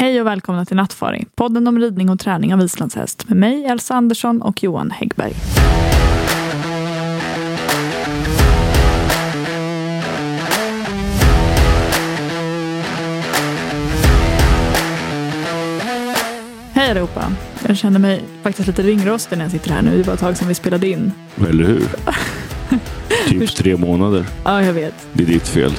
Hej och välkomna till Nattfaring, podden om ridning och träning av islandshäst med mig, Elsa Andersson och Johan Häggberg. Hej allihopa! Jag känner mig faktiskt lite ringrostig när jag sitter här nu. Det var ett tag sedan vi spelade in. Eller hur? Typ tre månader. Ja, jag vet. Det är ditt fel.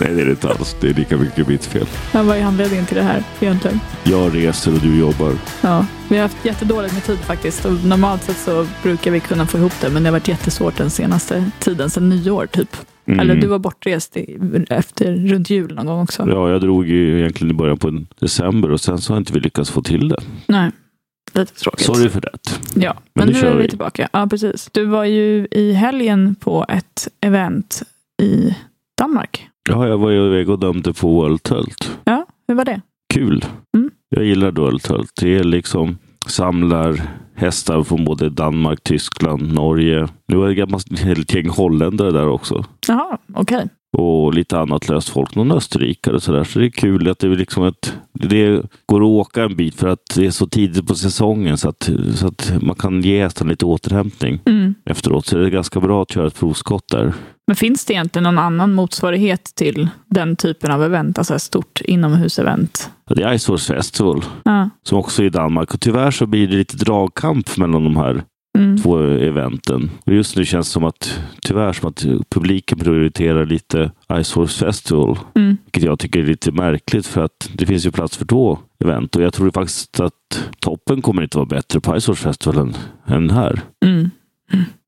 Nej, det är det inte alls. Det är lika mycket mitt fel. Men vad är anledningen till det här egentligen? Jag reser och du jobbar. Ja, vi har haft jättedåligt med tid faktiskt. Och normalt sett så brukar vi kunna få ihop det, men det har varit jättesvårt den senaste tiden, sedan nyår typ. Mm. Eller du var bortrest i, efter, runt jul någon gång också. Ja, jag drog ju egentligen i början på december och sen så har inte vi lyckats få till det. Nej, lite tråkigt. Sorry för det. Ja, men, Men nu nu är vi tillbaka. Ja, precis. Du var ju i helgen på ett event i Danmark. Ja, jag var ju iväg och dömde på World Tult. Ja, hur var det? Kul. Mm. Jag gillar World Tult. Det är liksom samlar hästar från både Danmark, Tyskland, Norge. Nu är det gammalt ett gäng holländare där också. Jaha, okej. Och lite annat löst folk, någon österrikare och sådär. Så det är kul att det liksom ett, det går att åka en bit för att det är så tidigt på säsongen så att, så att man kan ge hästen lite återhämtning Mm. efteråt. Så det är ganska bra att köra ett provskott där. Men finns det egentligen någon annan motsvarighet till den typen av event, alltså ett stort inomhusevent? Det är Ice Horse Festival Ja. som också är i Danmark och tyvärr så blir det lite dragkamp mellan de här Mm. två eventen. Och just nu känns det som att tyvärr som att publiken prioriterar lite Ice Horse Festival. Mm. Vilket jag tycker är lite märkligt för att det finns ju plats för två event och jag tror faktiskt att toppen kommer inte vara bättre på Ice Horse Festival än, här. Mm.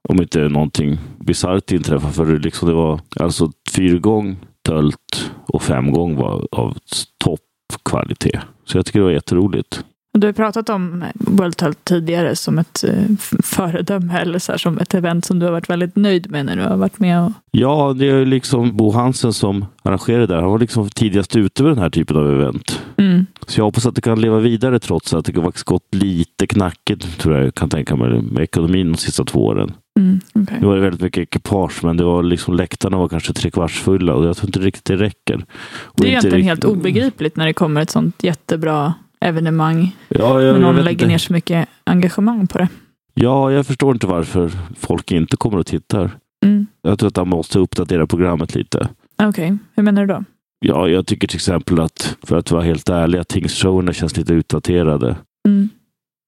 Om inte någonting bisarrt inträffar. För liksom det var alltså fyra gång tölt och fem gång var av toppkvalitet. Så jag tycker det var jätteroligt. Du har pratat om World Tult tidigare som ett eh, föredöme eller så här, som ett event som du har varit väldigt nöjd med när du har varit med. Och... Ja, det är liksom Bo Hansen som arrangerade det där. Han var liksom tidigast ute med den här typen av event. Mm. Så jag hoppas att det kan leva vidare trots att det har gått lite knackigt, tror jag kan tänka mig, med ekonomin de sista två åren. Mm. okej. Nu var det väldigt mycket ekipage, men det var liksom läktarna var kanske tre kvarts fulla och jag tror inte riktigt det räcker. Och Det är egentligen helt obegripligt när det kommer ett sånt jättebra evenemang. Ja, jag, När någon lägger ner så mycket engagemang på det. ja, jag förstår inte varför folk inte kommer och tittar. Mm. Jag tror att man måste uppdatera programmet lite. Okej, hur menar du då? Ja, jag tycker till exempel att, för att vara helt ärlig, att tingshowerna känns lite utdaterade. Mm.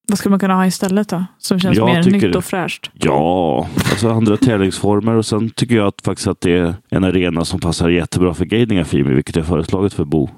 Vad skulle man kunna ha istället då? Som känns Jag mer tycker nytt och fräscht. Ja, alltså andra tävlingsformer och sen tycker jag att faktiskt att det är en arena som passar jättebra för Guiding Fimi, vilket jag föreslagit för Bo.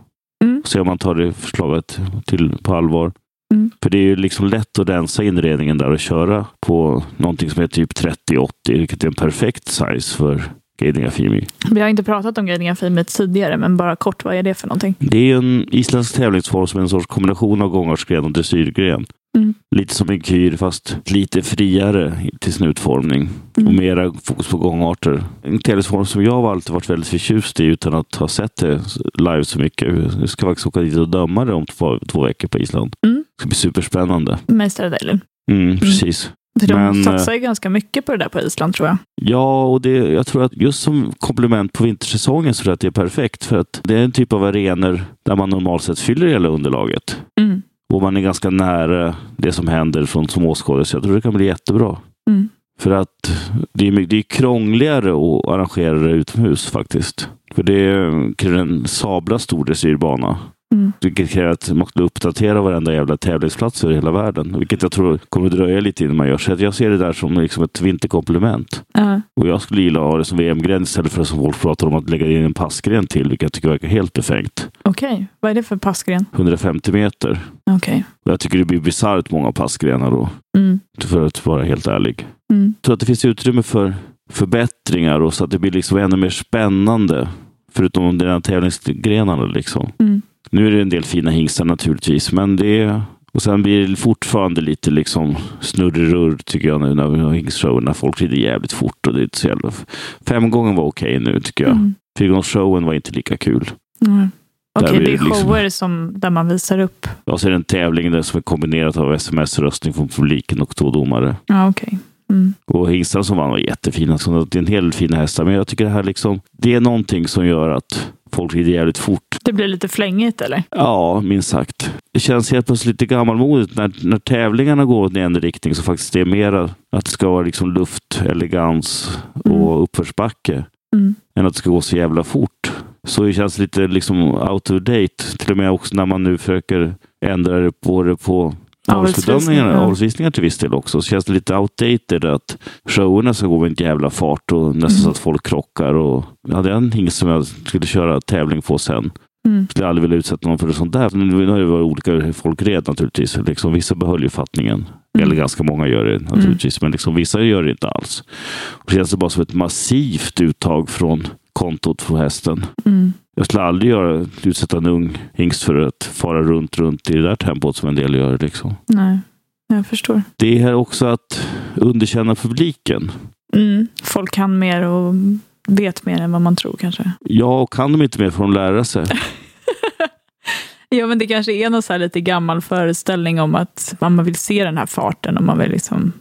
Mm. Se om man tar det förslaget till på allvar. Mm. För det är ju liksom lätt att rensa inredningen där och köra på någonting som är typ 30-80, vilket är en perfekt size för Guiding Fimi. Vi har inte pratat om Guiding Fimet tidigare, men bara kort, vad är det för någonting? Det är en isländsk tävlingsform som är en sorts kombination av gångartsgren och dressyrgren. Mm. Lite som en kyr fast lite friare till sin utformning Mm. och mera fokus på gångarter. En tävlingsform som jag har alltid varit väldigt förtjust i utan att ha sett det live så mycket. Jag ska faktiskt åka dit och döma det om två, två veckor på Island. Mm. Det ska bli superspännande. Mästardelen. Mm, precis. För de Men, satsar ju ganska mycket på det där på Island tror jag. Ja, och det, jag tror att just som komplement på vintersäsongen så tror jag att det är perfekt. För att det är en typ av arenor där man normalt sett fyller hela underlaget. Mm. Och man är ganska nära det som händer från som åskådare. Så jag tror det kan bli jättebra. Mm. För att det är, det är krångligare att arrangera det utomhus faktiskt. För det kräver en sabla stor dressyrbana. Mm. Vilket kräver att man skulle uppdatera varenda jävla tävlingsplats över hela världen. Vilket jag tror kommer dröja lite innan man gör. Så jag ser det där som liksom ett vinterkomplement. Ja. Och jag skulle gilla att ha det som VM-gren istället för som folk pratar om att lägga in en passgren till. Vilket jag tycker verkar helt befängt. Okej, vad är det för passgren? 150 meter. Okej. Och jag tycker det blir bisarrt många passgrenar då. Mm. För att vara helt ärlig. Mm. Tror att det finns utrymme för förbättringar och så att det blir liksom ännu mer spännande. Förutom de där tävlingsgrenarna liksom. Mm. Nu är det en del fina hingstar naturligtvis, men det. Och sen blir det fortfarande lite liksom snurrerurr tycker jag nu när vi har hingstshowen, när folk rider jävligt fort och det är inte så jävla... Fem gånger var okej nu tycker jag. Mm. Fyrgångsshowen var inte lika kul. Mm. Okej, blir det är liksom- shower som, där man visar upp. Ja, så är det en tävling där som är kombinerat av sms-röstning från publiken och två domare. Ja, okej. Mm. Och hingstarna som vann var jättefina. Så det är en hel del fina hästar. Men jag tycker det här liksom, det är någonting som gör att folk rider jävligt fort. Det blir lite flängigt eller? Ja, minst sagt. Det känns helt plötsligt lite gammalmodigt när, när tävlingarna går i en riktning så faktiskt det är mera att det ska vara liksom luft, elegans och uppförsbacke. Mm. än att det ska gå så jävla fort. Så det känns lite liksom out of date. Till och med också när man nu försöker ändra det på det på avelsbedömningarna, ja. avelsvisningar till viss del också. Så känns det lite outdated att showerna ska gå med en jävla fart och nästan så Mm. att folk krockar. Och, jag hade en hingst som jag skulle köra tävling på sen. Mm. Skulle aldrig vilja utsätta någon för det sånt där. Nu har det varit olika hur folk red naturligtvis. Liksom, vissa behöll ju fattningen. Mm. Eller ganska många gör det naturligtvis. Men liksom, vissa gör det inte alls. Och det känns det bara som ett massivt uttag från kontot för hästen. Mm. Jag skulle aldrig göra, utsätta en ung hingst för att fara runt, runt i det där tempot som en del gör. Liksom. Nej, jag förstår. Det är också att underkänna publiken. Mm. Folk kan mer och vet mer än vad man tror kanske. Ja, och kan de inte mer får de lära sig. Ja, men det kanske är någon så här lite gammal föreställning om att man vill se den här farten och man vill liksom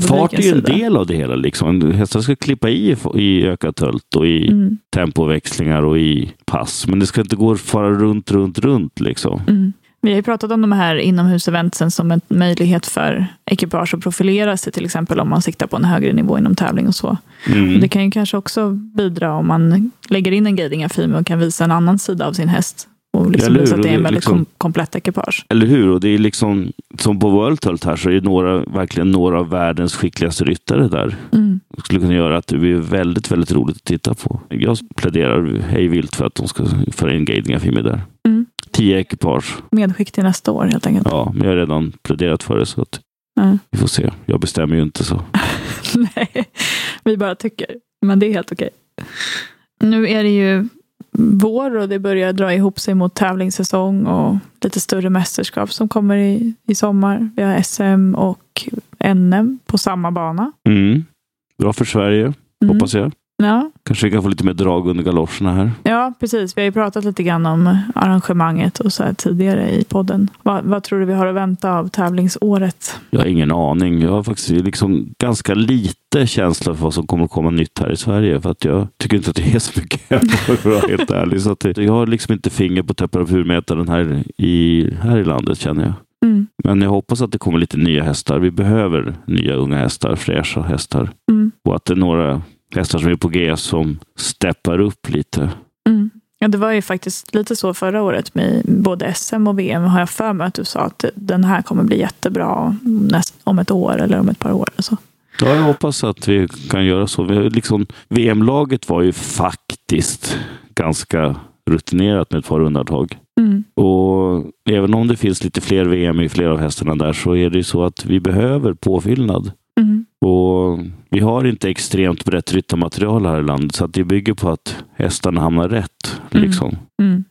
Fart är ju en sida. del av det hela. Liksom. Hästar ska klippa i i ökat tölt och i Mm. tempoväxlingar och i pass. Men det ska inte gå att fara runt, runt, runt. Liksom. Mm. Vi har ju pratat om de här inomhuseventsen som en möjlighet för ekipage att profilera sig, till exempel om man siktar på en högre nivå inom tävling och så. Mm. Det kan ju kanske också bidra om man lägger in en guiding affirm och kan visa en annan sida av sin häst. Och liksom Eller hur? att det är en väldigt liksom- kom komplett ekipage. Eller hur? Och det är liksom, som på World Tölt här så är några, verkligen några av världens skickligaste ryttare där. Mm. Det skulle kunna göra att det blir väldigt, väldigt roligt att titta på. Jag pläderar hej vilt för att de ska föra in affirmer där. Mm. Tio ekipage. Medskick till nästa år helt enkelt. Ja, men jag har redan pläderat för det så att Ja. vi får se. Jag bestämmer ju inte så. Nej, vi bara tycker. Men det är helt okej. Nu är det ju vår och det börjar dra ihop sig mot tävlingssäsong och lite större mästerskap som kommer i, i sommar. Vi har SM och NM på samma bana. Mm. Bra för Sverige, Mm. hoppas jag. Ja, Kanske vi kan få lite mer drag under galoscherna här. ja, precis. Vi har ju pratat lite grann om arrangemanget och så här tidigare i podden. Vad, vad tror du vi har att vänta av tävlingsåret? Jag har ingen aning. Jag har faktiskt liksom ganska lite känsla för vad som kommer att komma nytt här i Sverige. För att jag tycker inte att det är så mycket för att vara helt ärlig. Så att jag har liksom inte finger på temperaturmätaren här i, här i landet känner jag. Mm. Men jag hoppas att det kommer lite nya hästar. Vi behöver nya unga hästar, fräscha hästar. Mm. Och att det är några hästar som är på G som steppar upp lite. Mm. Ja, det var ju faktiskt lite så förra året med både SM och VM har jag för mig att du sa att den här kommer bli jättebra näst, om ett år eller om ett par år. Så. Ja, jag hoppas att vi kan göra så. Liksom, VM-laget var ju faktiskt ganska rutinerat med ett par undantag. Mm. Och även om det finns lite fler VM i flera av hästarna där så är det ju så att vi behöver påfyllnad. Mm. Och vi har inte extremt brett ryttarmaterial här i landet så det bygger på att hästarna hamnar rätt. Mm. Liksom. Mm.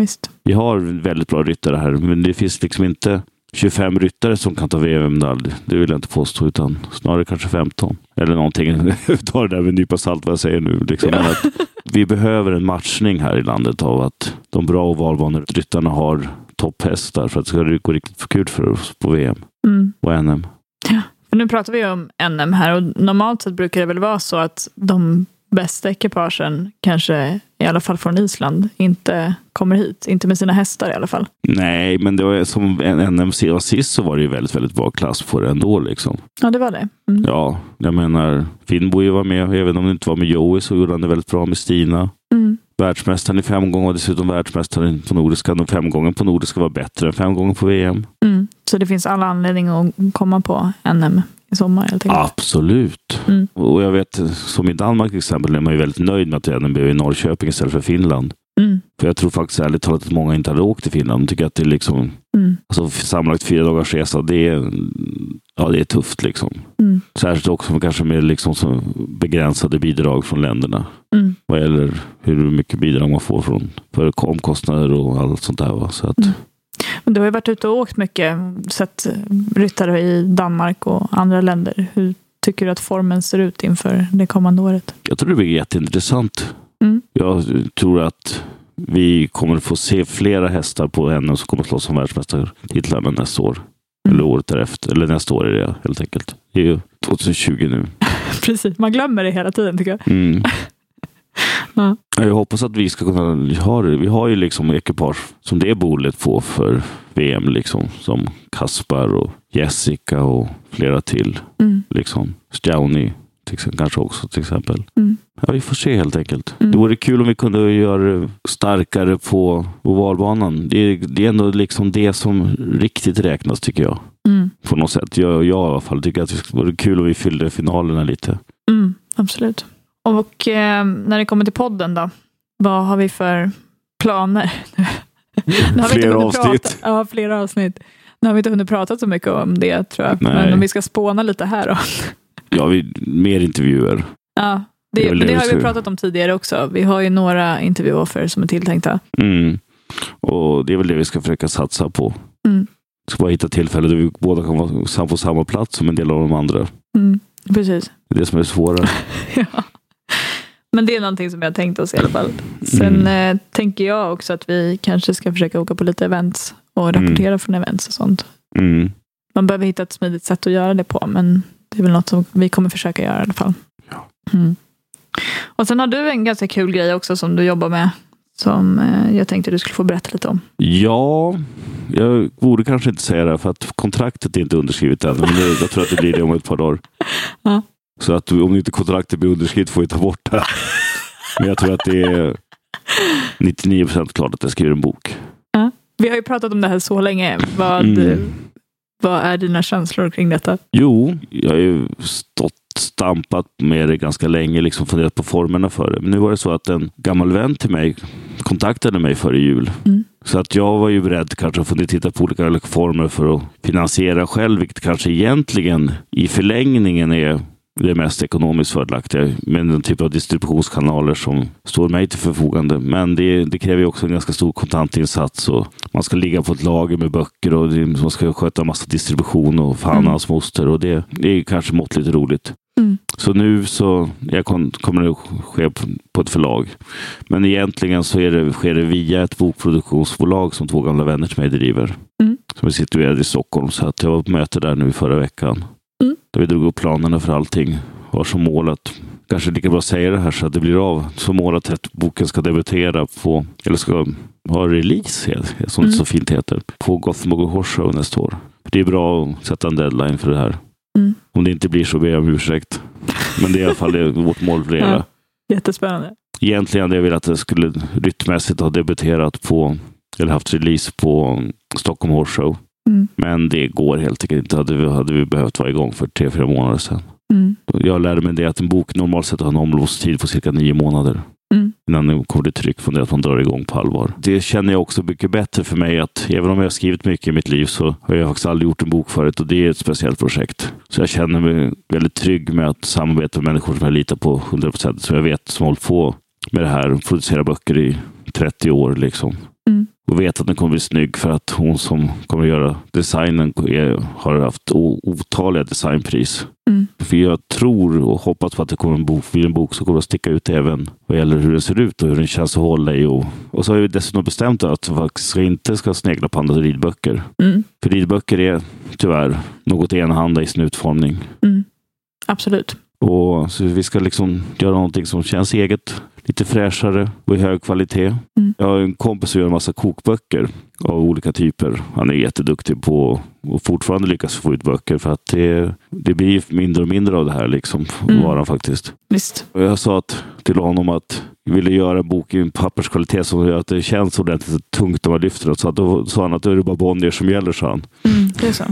Visst. Vi har väldigt bra ryttare här, men det finns liksom inte 25 ryttare som kan ta VM-medalj. Det vill jag inte påstå, utan snarare kanske 15. Eller någonting. Ta det där med en nypa salt vad jag säger nu. Liksom. Att vi behöver en matchning här i landet av att de bra och valvana ryttarna har topphästar för att det ska gå riktigt kul för oss på VM Mm. och NM. Nu pratar vi om NM här och normalt sett brukar det väl vara så att de bästa ekipagen, kanske i alla fall från Island, inte kommer hit. Inte med sina hästar i alla fall. Nej, men det var som NM var sist så var det ju väldigt, väldigt bra klass på det ändå. Liksom. Ja, det var det. Mm. Ja, jag menar, Finnboje var med, även om det inte var med Joey så gjorde han det väldigt bra med Stina. Mm. Världsmästaren i fem gånger och dessutom världsmästaren på Nordiska. De fem gånger på Nordiska var bättre än fem gånger på VM. Mm. Så det finns alla anledning att komma på NM i sommar helt enkelt. Absolut. Mm. Och jag vet, som i Danmark till exempel, är man ju väldigt nöjd med att NM blev i Norrköping istället för Finland. Mm. För jag tror faktiskt ärligt talat att många inte hade åkt till Finland. De tycker att det är liksom, Mm. alltså sammanlagt fyra dagars resa, det är, ja, det är tufft liksom. Mm. Särskilt också kanske med liksom begränsade bidrag från länderna. Mm. Vad gäller hur mycket bidrag man får från för omkostnader och allt sånt där. Va? Så att, Mm. Men du har ju varit ute och åkt mycket, sett ryttare i Danmark och andra länder. Hur tycker du att formen ser ut inför det kommande året? Jag tror det blir jätteintressant. Mm. Jag tror att vi kommer få se flera hästar på NM som kommer slåss om världsmästartitlarna nästa år. Eller året därefter. Eller nästa år är det helt enkelt. Det är ju 2020 nu. Precis, man glömmer det hela tiden tycker jag. Mm. Ja. Jag hoppas att vi ska kunna ha det. Vi har ju liksom ekipage som det bolet på för VM. Liksom, som Kaspar och Jessica och flera till. Mm. Liksom. Stjauni till kanske också till exempel. Mm. Ja, vi får se helt enkelt. Mm. Det vore kul om vi kunde göra det starkare på ovalbanan. Det är, det är ändå liksom det som riktigt räknas tycker jag. Mm. På något sätt. Jag, jag i alla fall tycker att det vore kul om vi fyllde finalerna lite. Mm, absolut. Och eh, när det kommer till podden då? Vad har vi för planer? Nu har vi inte Fler hunnit avsnitt. Prata, ja, fler avsnitt. Nu har vi inte hunnit prata så mycket om det tror jag. Nej. Men om vi ska spåna lite här då. Ja, vi, mer intervjuer. Ja, Det det, det har vi pratat om tidigare också. Vi har ju några intervjuoffer som är tilltänkta. Mm. Och det är väl det vi ska försöka satsa på. Mm. Vi ska bara hitta tillfällen där vi båda kan vara på samma plats som en del av de andra. Mm, precis. Det är det som är svårare. Ja. Men det är någonting som jag tänkt oss i alla fall. Sen eh, tänker jag också att vi kanske ska försöka åka på lite events och rapportera från events och sånt. Mm. Man behöver hitta ett smidigt sätt att göra det på, men det är väl något som vi kommer försöka göra i alla fall. Ja. Mm. Och sen har du en ganska kul grej också som du jobbar med, som eh, jag tänkte du skulle få berätta lite om. Ja, jag borde kanske inte säga det för att kontraktet är inte underskrivet än. Men jag tror att det blir det om ett par dagar. Ja. Så att om inte kontraktet blir underskrivet får vi ta bort det. Men jag tror att det är 99 procent klart att jag skriver en bok. Vi har ju pratat om det här så länge. Vad, Mm. Vad är dina känslor kring detta? Jo, jag har ju stått stampat med det ganska länge, liksom funderat på formerna för det. Men nu var det så att en gammal vän till mig kontaktade mig före jul. Mm. Så att jag var ju beredd kanske att fundera titta på olika former för att finansiera själv, vilket kanske egentligen i förlängningen är det mest ekonomiskt fördelaktiga med den typ av distributionskanaler som står mig till förfogande. Men det, det kräver ju också en ganska stor kontantinsats och man ska ligga på ett lager med böcker och det, man ska sköta massa distribution och fan Mm. hans moster och det, det är kanske måttligt roligt. Mm. Så nu så jag kom, kommer det att ske på, på ett förlag. Men egentligen så är det, sker det via ett bokproduktionsbolag som två gamla vänner till mig driver. Mm. Som är situerade i Stockholm. Så att jag var på möte där nu förra veckan. Mm. Där vi drog upp planerna för allting. Har som mål att, kanske lika bra säga det här så att det blir av. Som mål att boken ska debutera på, eller ska ha release, som det Mm. så fint heter, på Gotham Horse Show nästa år. Det är bra att sätta en deadline för det här. Mm. Om det inte blir så ber jag om ursäkt. Men det är i alla fall det, vårt mål för det hela. Jättespännande. Egentligen hade jag velat att det skulle rytmässigt ha debuterat på, eller haft release på Stockholm Horse Show. Mm. Men det går helt enkelt inte. Hade vi, hade vi behövt vara igång för tre, fyra månader sedan. Mm. Jag lärde mig det att en bok normalt sett har en omloppstid på cirka nio månader. Mm. Innan det kommer till tryck från det att man drar igång på allvar. Det känner jag också mycket bättre för mig att även om jag har skrivit mycket i mitt liv så har jag faktiskt aldrig gjort en bok förut och det är ett speciellt projekt. Så jag känner mig väldigt trygg med att samarbeta med människor som jag litar på 100 procent. Som jag vet som har hållit på med det här och producerat böcker i 30 år. Liksom. Mm. Och vet att den kommer bli snygg för att hon som kommer att göra designen är, har haft otaliga designpris. Mm. För jag tror och hoppas på att det kommer en bok, blir en bok som kommer att sticka ut även vad gäller hur den ser ut och hur den känns att hålla i. Och, och så har vi dessutom bestämt att vi faktiskt inte ska snegla på andra ridböcker. Mm. För ridböcker är tyvärr något enahanda i sin utformning. Mm. Absolut. Och så vi ska liksom göra någonting som känns eget, lite fräschare och i hög kvalitet. Mm. Jag har en kompis som gör en massa kokböcker av olika typer. Han är jätteduktig på och fortfarande lyckas få ut böcker för att det, det blir mindre och mindre av det här liksom, Mm. varan faktiskt. Visst. Och jag sa att, till honom att jag ville göra en bok i en papperskvalitet som gör att det känns ordentligt tungt när man lyfter den. Så att då sa han att då är det bara Bonnier som gäller, sa han. Mm. Det är så.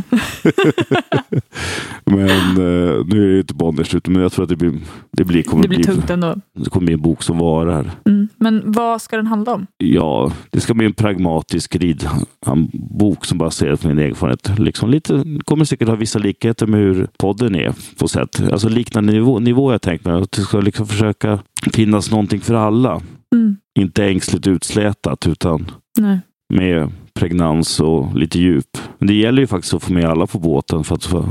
Men eh, nu är det inte Bonniers, utan men jag tror att det blir, det blir, kommer, Det blir bli, tungt ändå. det kommer bli en bok som varar. Mm. Men vad ska den handla om? Ja, det ska bli en pragmatisk ridbok som baseras på min erfarenhet. Liksom lite, kommer säkert ha vissa likheter med hur podden är på sätt. Alltså liknande nivå, nivå jag tänkt mig. Att det ska liksom försöka finnas någonting för alla. Mm. Inte ängsligt utslätat utan Nej. med pregnans och lite djup. Men det gäller ju faktiskt att få med alla på båten för att så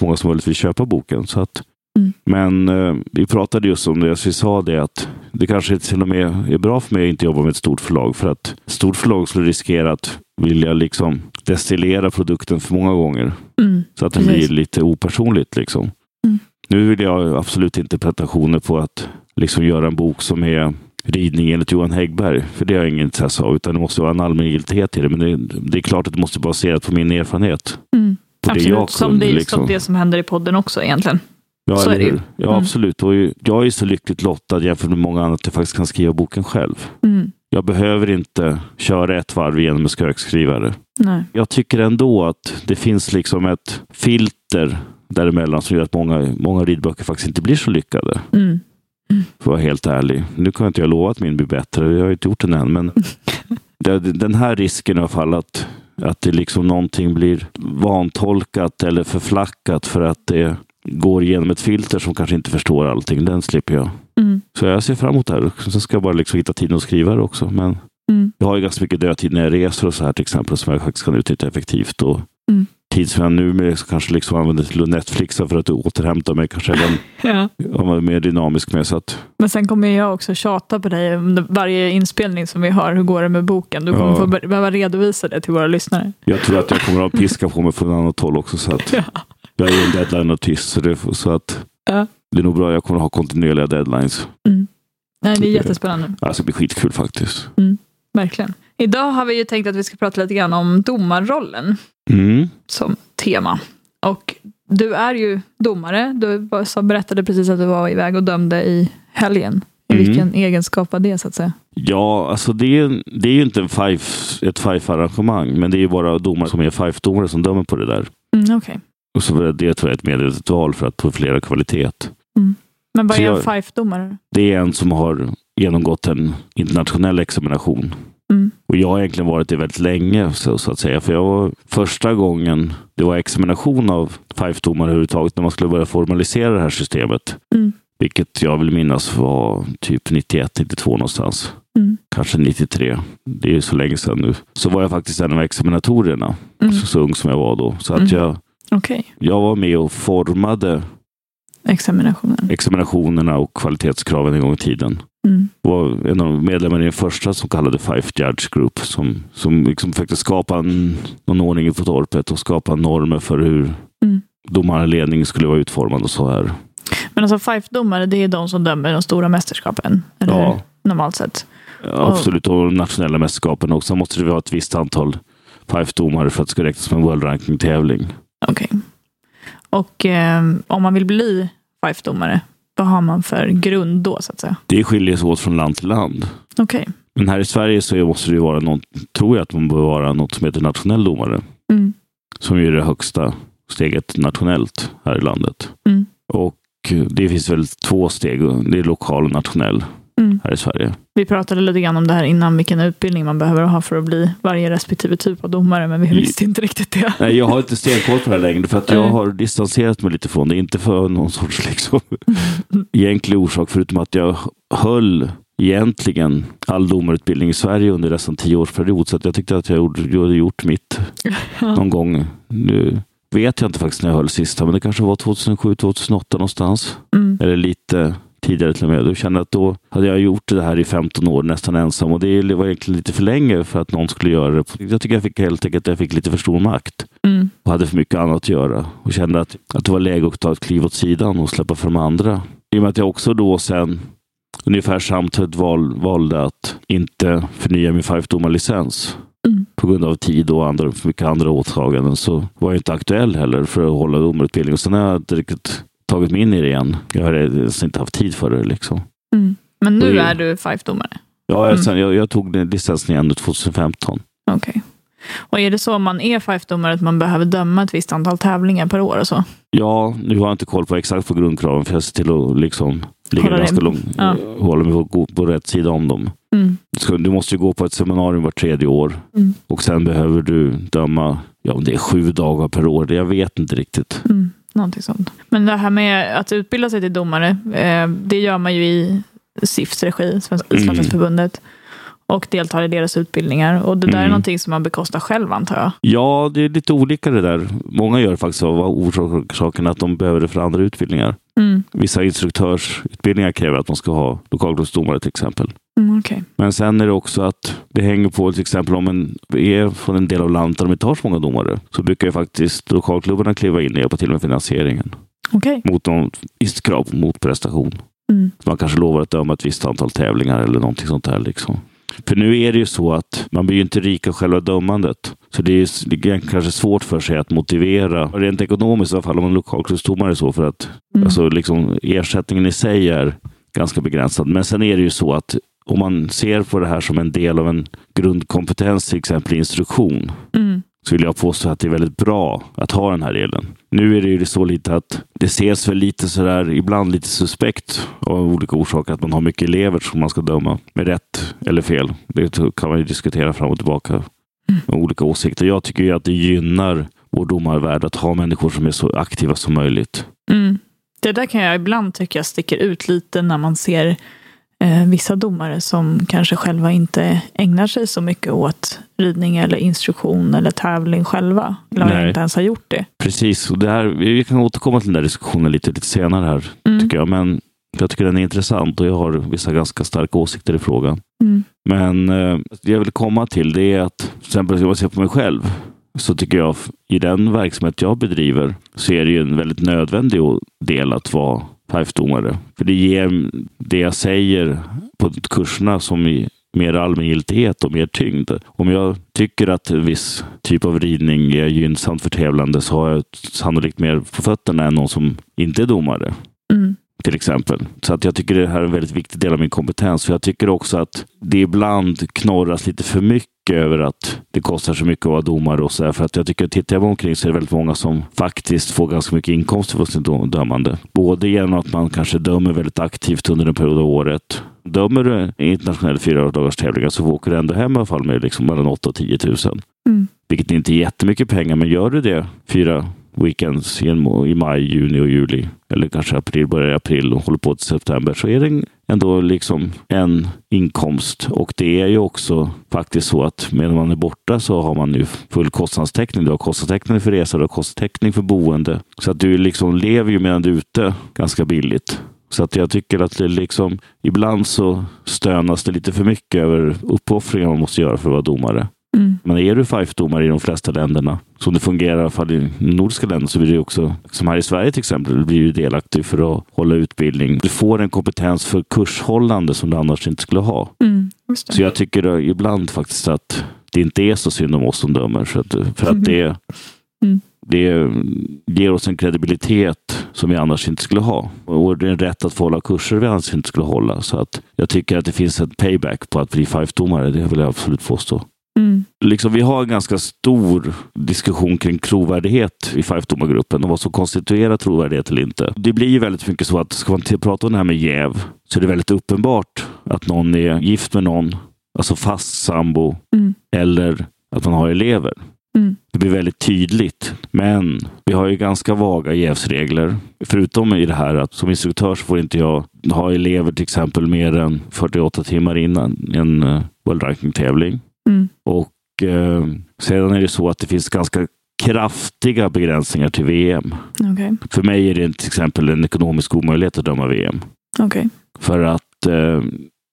många som möjligt vill köpa boken. Så att, Mm. Men eh, vi pratade just om det, så vi sa det att det kanske till och med är bra för mig att inte jobba med ett stort förlag för att ett stort förlag skulle riskera att vilja liksom destillera produkten för många gånger. Mm. Så att det blir lite opersonligt. Liksom. Mm. Nu vill jag absolut inte pretensioner på att liksom göra en bok som är ridning enligt Johan Häggberg. För det har jag ingen intresse av. Utan det måste vara en allmängiltighet i det. Men det, det är klart att det måste baseras på min erfarenhet. Mm. Absolut, jag som, kunde. det, liksom. som det som händer i podden också egentligen. Ja, Så är det ju. Ja, Mm. absolut. Och jag är så lyckligt lottad jämfört med många andra att jag faktiskt kan skriva boken själv. Mm. Jag behöver inte köra ett varv igenom med skökskrivare. Nej. Jag tycker ändå att det finns liksom ett filter däremellan som gör att många, många ridböcker faktiskt inte blir så lyckade. Mm. För att vara helt ärlig. Nu kan jag inte jag lova att min blir bättre. Jag har inte gjort den än. Men den här risken i alla fall att, att det liksom någonting blir vantolkat eller förflackat för att det går igenom ett filter som kanske inte förstår allting. Den slipper jag. Mm. Så jag ser fram emot det här. Sen ska jag bara liksom hitta tiden att skriva det också. Men Mm. jag har ju ganska mycket dödtid när jag reser och så här till exempel som jag faktiskt kan utnyttja effektivt. Och Mm. Tid som jag nu med kanske liksom använder till att Netflixa för att återhämta mig. Kanske även Ja. jag var mer dynamisk med. Så att, Men sen kommer jag också tjata på dig om varje inspelning som vi har. Hur går det med boken? Du kommer Ja. få be- behöva redovisa det till våra lyssnare. jag tror att jag kommer att piska på mig från annat håll också. Så att Ja. Jag är ju en deadline-artist. Så, det, så att Ja. det är nog bra. Jag kommer att ha kontinuerliga deadlines. Nej, det är jättespännande. Det ska bli skitkul faktiskt. Verkligen. Idag har vi ju tänkt att vi ska prata lite grann om domarrollen Mm. som tema. Och du är ju domare. Du berättade precis att du var iväg och dömde i helgen. I Mm. vilken egenskap var det så att säga? Ja, alltså det är, det är ju inte en five, ett five-arrangemang, men det är ju bara domare som är five-domare som dömer på det där. Mm, Okej. Och så är det tror jag ett medvetet val för att profilera kvalitet. Men vad Så är en fife-domare? Det är en som har genomgått en internationell examination. Mm. Och jag har egentligen varit det väldigt länge, så, så att säga. För jag var första gången det var examination av five-domare överhuvudtaget, när man skulle börja formalisera det här systemet. Mm. Vilket jag vill minnas var typ 91, 92 någonstans. Mm. Kanske 93. Det är ju så länge sedan nu. Så var jag faktiskt en av examinatorerna. Mm. Så, så ung som jag var då. Så att Mm. jag, Okej. jag var med och formade Examinationen. examinationerna och kvalitetskraven en gång i tiden. Mm. var en av medlemmarna i den första som kallade Five Judge Group som, som liksom försökte skapa en, någon ordning på torpet och skapa normer för hur Mm. domarledning skulle vara utformad och så här. Men alltså fife-domare, det är de som dömer de stora mästerskapen? Eller Ja. hur? Normalt sett. Absolut, och nationella mästerskapen också. måste det vara ett visst antal Five-domare för att det ska räknas som en World Ranking-tävling. Okej. Och eh, om man vill bli fife-domare, vad har man för grund då så att säga? Det skiljer sig åt från land till land. Okej. Men här i Sverige så måste det vara något, tror jag att man bör vara något som heter nationell domare. Mm. Som är det högsta steget nationellt här i landet. Mm. Och det finns väl två steg. Det är lokal och nationell Mm. här i Sverige. Vi pratade lite grann om det här innan, vilken utbildning man behöver ha för att bli varje respektive typ av domare, men vi visste inte riktigt det. Nej, jag har inte stenkoll på det här längre för att jag Nej. har distanserat mig lite från det. Inte för någon sorts liksom, egentlig orsak förutom att jag höll egentligen all domarutbildning i Sverige under nästan tio års period. Så att jag tyckte att jag hade gjort mitt någon gång. Nu vet jag inte faktiskt när jag höll sista, men det kanske var 2007, 2008 någonstans. Mm. Eller lite tidigare till och med. Jag kände att då hade jag gjort det här i 15 år nästan ensam och det var egentligen lite för länge för att någon skulle göra det. Jag tycker jag fick helt enkelt jag fick lite för stor makt Mm. och hade för mycket annat att göra och kände att, att det var läge att ta ett kliv åt sidan och släppa fram andra. I och med att jag också då sen ungefär samtidigt val, valde att inte förnya min five-domarlicens Mm. på grund av tid och andra, för mycket andra åtaganden så var jag inte aktuell heller för att hålla domarutbildning. Och sen har jag inte riktigt tagit mig in i det igen. Jag har ens inte haft tid för det. Liksom. Mm. Men nu Det- är du fife-domare? Ja, jag, Mm. jag, jag tog licensen igen 2015. Okej. Och är det så om man är fife-domare att man behöver döma ett visst antal tävlingar per år och så? Ja, nu har jag inte koll på exakt på grundkraven för jag ser till att liksom ligga Hålla ganska långt, ja. hålla mig på, på rätt sida om dem. Mm. Du, ska, du måste ju gå på ett seminarium var tredje år Mm. och sen behöver du döma, ja om det är sju dagar per år, det jag vet inte riktigt. Mm. Någonting sånt. Men det här med att utbilda sig till domare, eh, det gör man ju i SIFs regi, Svenska Mm. Och deltar i deras utbildningar. Och det där är Mm. någonting som man bekostar själv antar jag. Ja, det är lite olika det där. Många gör faktiskt av orsaken att de behöver det för andra utbildningar. Mm. Vissa instruktörsutbildningar kräver att de ska ha lokaldomare till exempel. Mm, okej. Men sen är det också att det hänger på till exempel om en är från en del av landet där de inte har så många domare så brukar ju faktiskt lokalklubbarna kliva in och hjälpa till med finansieringen Okej. mot någon visst krav på motprestation. Mm. Man kanske lovar att döma ett visst antal tävlingar eller någonting sånt där. Liksom. För nu är det ju så att man blir ju inte rik av själva dömandet. Så det är, det är kanske svårt för sig att motivera, rent ekonomiskt i alla fall om en lokalklubbsdomare så, för att Mm. alltså, liksom, ersättningen i sig är ganska begränsad. Men sen är det ju så att om man ser på det här som en del av en grundkompetens, till exempel instruktion, Mm. Så vill jag påstå att det är väldigt bra att ha den här delen. Nu är det ju så lite att det ses väl lite sådär, ibland lite suspekt av olika orsaker att man har mycket elever som man ska döma med rätt eller fel. Det kan man ju diskutera fram och tillbaka med olika åsikter. Jag tycker ju att det gynnar vår domarvärld att ha människor som är så aktiva som möjligt. Mm. Det där kan jag ibland tycka sticker ut lite när man ser vissa domare som kanske själva inte ägnar sig så mycket åt ridning eller instruktion eller tävling själva. Eller inte ens har gjort det. Precis, och det här, vi kan återkomma till den där diskussionen lite, lite senare här, Mm. tycker jag. Men jag tycker den är intressant och jag har vissa ganska starka åsikter i frågan. Mm. Men eh, det jag vill komma till det är att, till exempel om jag ser på mig själv, så tycker jag i den verksamhet jag bedriver så är det ju en väldigt nödvändig del att vara FIFE-domare. För det ger det jag säger på kurserna som i mer allmängiltighet och mer tyngd. Om jag tycker att en viss typ av ridning är gynnsamt för tävlande så har jag sannolikt mer på fötterna än någon som inte är domare Mm. till exempel. Så att jag tycker det här är en väldigt viktig del av min kompetens. För jag tycker också att det ibland knorras lite för mycket över att det kostar så mycket att vara domare och så där. För att jag tycker att tittar jag omkring så är det väldigt många som faktiskt får ganska mycket inkomster för sin dom- dömande. Både genom att man kanske dömer väldigt aktivt under en period av året. Dömer du internationella fyra dagars tävlingar så åker du ändå hem i alla fall med liksom mellan 8 och 10 000. Mm. Vilket inte är jättemycket pengar, men gör du det fyra weekends i, maj, juni och juli, eller kanske april, börjar i april och håller på till september, så är det ändå liksom en inkomst. Och det är ju också faktiskt så att medan man är borta så har man ju full kostnadstäckning. Du har kostnadstäckning för resa, du har kostnadstäckning för boende. Så att du liksom lever ju medan du är ute ganska billigt. Så att jag tycker att det liksom, ibland så stönas det lite för mycket över uppoffringar man måste göra för att vara domare. Mm. Men är du FIFE-domare i de flesta länderna, som det fungerar i alla fall i nordiska länder, så blir du också, som här i Sverige till exempel, du blir du delaktig för att hålla utbildning. Du får en kompetens för kurshållande som du annars inte skulle ha. Mm. Det. Så jag tycker ibland faktiskt att det inte är så synd om oss som dömer. För att, för att det, Mm. det ger oss en kredibilitet som vi annars inte skulle ha. Och det är en rätt att få hålla kurser vi annars inte skulle hålla. Så att jag tycker att det finns ett payback på att bli FIFE-domare. Det vill jag absolut påstå. Mm. Liksom, vi har en ganska stor diskussion kring trovärdighet i FIFE-domargruppen och vad som konstituerar trovärdighet eller inte. Det blir ju väldigt mycket så att ska man prata om det här med jäv så är det väldigt uppenbart att någon är gift med någon, alltså fast sambo, Mm. eller att man har elever. Mm. Det blir väldigt tydligt. Men vi har ju ganska vaga jävsregler. Förutom i det här att som instruktör så får inte jag ha elever till exempel mer än 48 timmar innan en uh, World Ranking-tävling. Mm. Och eh, sedan är det så att det finns ganska kraftiga begränsningar till VM. Okej. För mig är det till exempel en ekonomisk omöjlighet att döma VM. Okej. För att eh,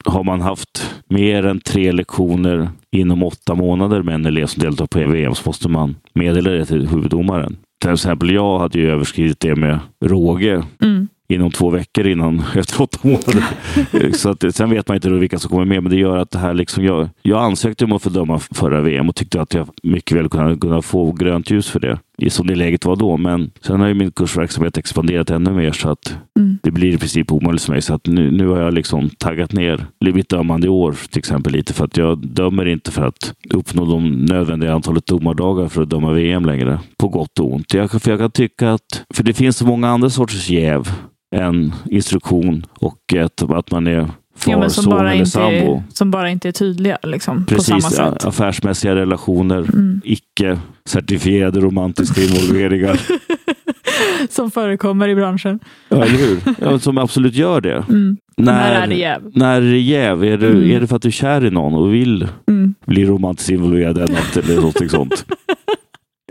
har man haft mer än tre lektioner inom åtta månader med en elev som deltar på VM så måste man meddela det till huvuddomaren. Till exempel jag hade ju överskridit det med råge Mm. Inom två veckor innan, efter åtta månader. så att, sen vet man inte vilka som kommer med, men det gör att det här liksom, jag, jag ansökte om att få döma förra VM och tyckte att jag mycket väl kunde, kunde få grönt ljus för det, i som det läget var då. Men sen har ju min kursverksamhet expanderat ännu mer så att Mm. det blir i princip omöjligt för mig. Så att nu, nu har jag liksom taggat ner mitt dömande i år till exempel lite för att jag dömer inte för att uppnå de nödvändiga antalet domardagar för att döma VM längre. På gott och ont. Jag, för jag kan tycka att, för det finns så många andra sorters jäv än instruktion och ett, att man är far, Ja, men som, son bara eller inte sambo. som bara inte är tydliga liksom, på samma Precis, sätt. affärsmässiga relationer, Mm. icke certifierade romantiska involveringar. Som förekommer i branschen. Ja, eller hur? Ja, som absolut gör det. Mm. När är det jäv? När är det jäv? Är det, Mm. är det för att du är kär i någon och vill Mm. bli romantiskt involverad i något eller någonting sånt?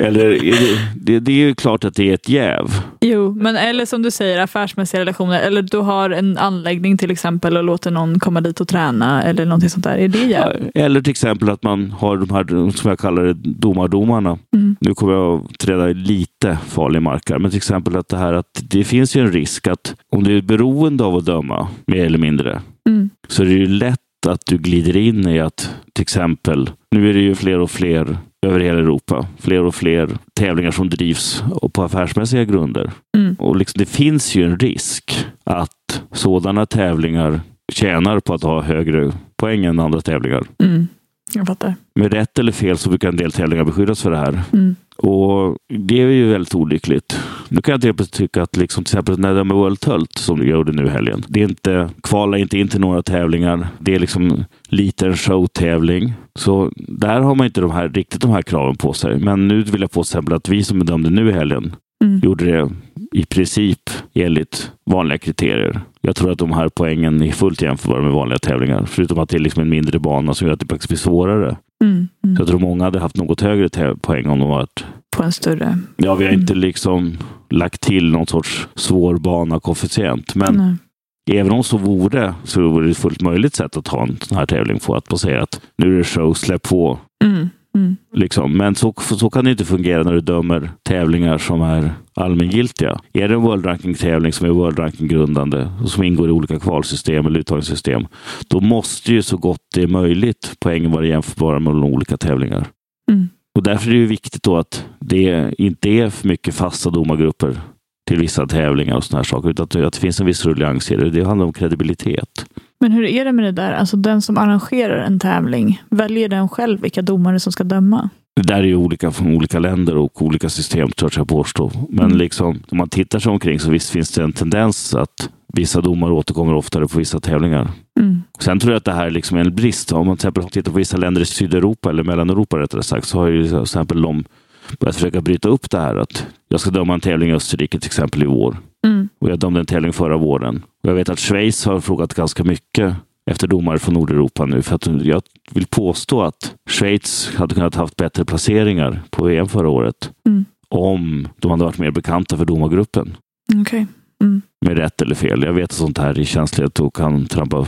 Eller det, det, det är ju klart att det är ett jäv. Jo, men eller som du säger affärsmässiga relationer. Eller du har en anläggning till exempel och låter någon komma dit och träna eller någonting sånt där. Är det jäv? Eller till exempel att man har de här, som jag kallar det, domardomarna. Mm. Nu kommer jag att träda lite farlig mark här, men till exempel att det här att det finns ju en risk att om du är beroende av att döma, mer eller mindre, Mm. så är det ju lätt att du glider in i att till exempel, nu är det ju fler och fler över hela Europa, fler och fler tävlingar som drivs på affärsmässiga grunder. Mm. Och liksom, det finns ju en risk att sådana tävlingar tjänar på att ha högre poäng än andra tävlingar. Mm. Jag fattar. Med rätt eller fel så brukar en del tävlingar beskyddas för det här. Mm. Och det är ju väldigt olyckligt. Nu kan jag till tycka att liksom, till exempel när det med World Tult som du gjorde nu i helgen. Det är inte, kvala inte in till några tävlingar. Det är liksom lite en showtävling. Så där har man inte de här, riktigt de här kraven på sig. Men nu vill jag på till exempel att vi som bedömde nu i helgen Mm. gjorde det i princip enligt vanliga kriterier. Jag tror att de här poängen är fullt jämförbara med vanliga tävlingar. Förutom att det är liksom en mindre bana som gör att det faktiskt blir svårare. Mm. Mm. Jag tror många hade haft något högre poäng om de varit På en större... Ja, vi har Mm. inte liksom lagt till någon sorts svår bana koefficient. Men Nej. även om så vore så vore det fullt möjligt sätt att ha en sån här tävling på. Att bara säga att nu är det show, släpp på. Mm. Mm. Liksom. Men så, så kan det inte fungera när du dömer tävlingar som är allmängiltiga. Är det en World Ranking-tävling som är World Ranking-grundande och som ingår i olika kvalsystem eller uttagningssystem, då måste ju så gott det är möjligt poängen vara jämförbara mellan olika tävlingar. Mm. Och därför är det ju viktigt då att det inte är för mycket fasta domargrupper till vissa tävlingar och sådana här saker, utan att det- finns en viss ruljans i det. Det handlar om kredibilitet. Men hur är det med det där? Alltså den som arrangerar en tävling, väljer den själv vilka domare som ska döma? Det där är ju olika från olika länder och olika system, törs jag påstå. Men Mm. liksom, om man tittar sig omkring så visst finns det en tendens att vissa domare återkommer oftare på vissa tävlingar. Mm. Sen tror jag att det här liksom är en brist. Om man till exempel tittar på vissa länder i Sydeuropa, eller Mellaneuropa rättare sagt, så har ju till exempel de börjat försöka bryta upp det här. Att jag ska döma en tävling i Österrike till exempel i vår. Mm. Och jag dömde en tävling förra våren. Och jag vet att Schweiz har frågat ganska mycket efter domare från Nordeuropa nu. För att jag vill påstå att Schweiz hade kunnat haft bättre placeringar på VM förra året. Mm. Om de hade varit mer bekanta för domargruppen. Okej. Mm. Med rätt eller fel. Jag vet att sånt här är känsligt och kan trampa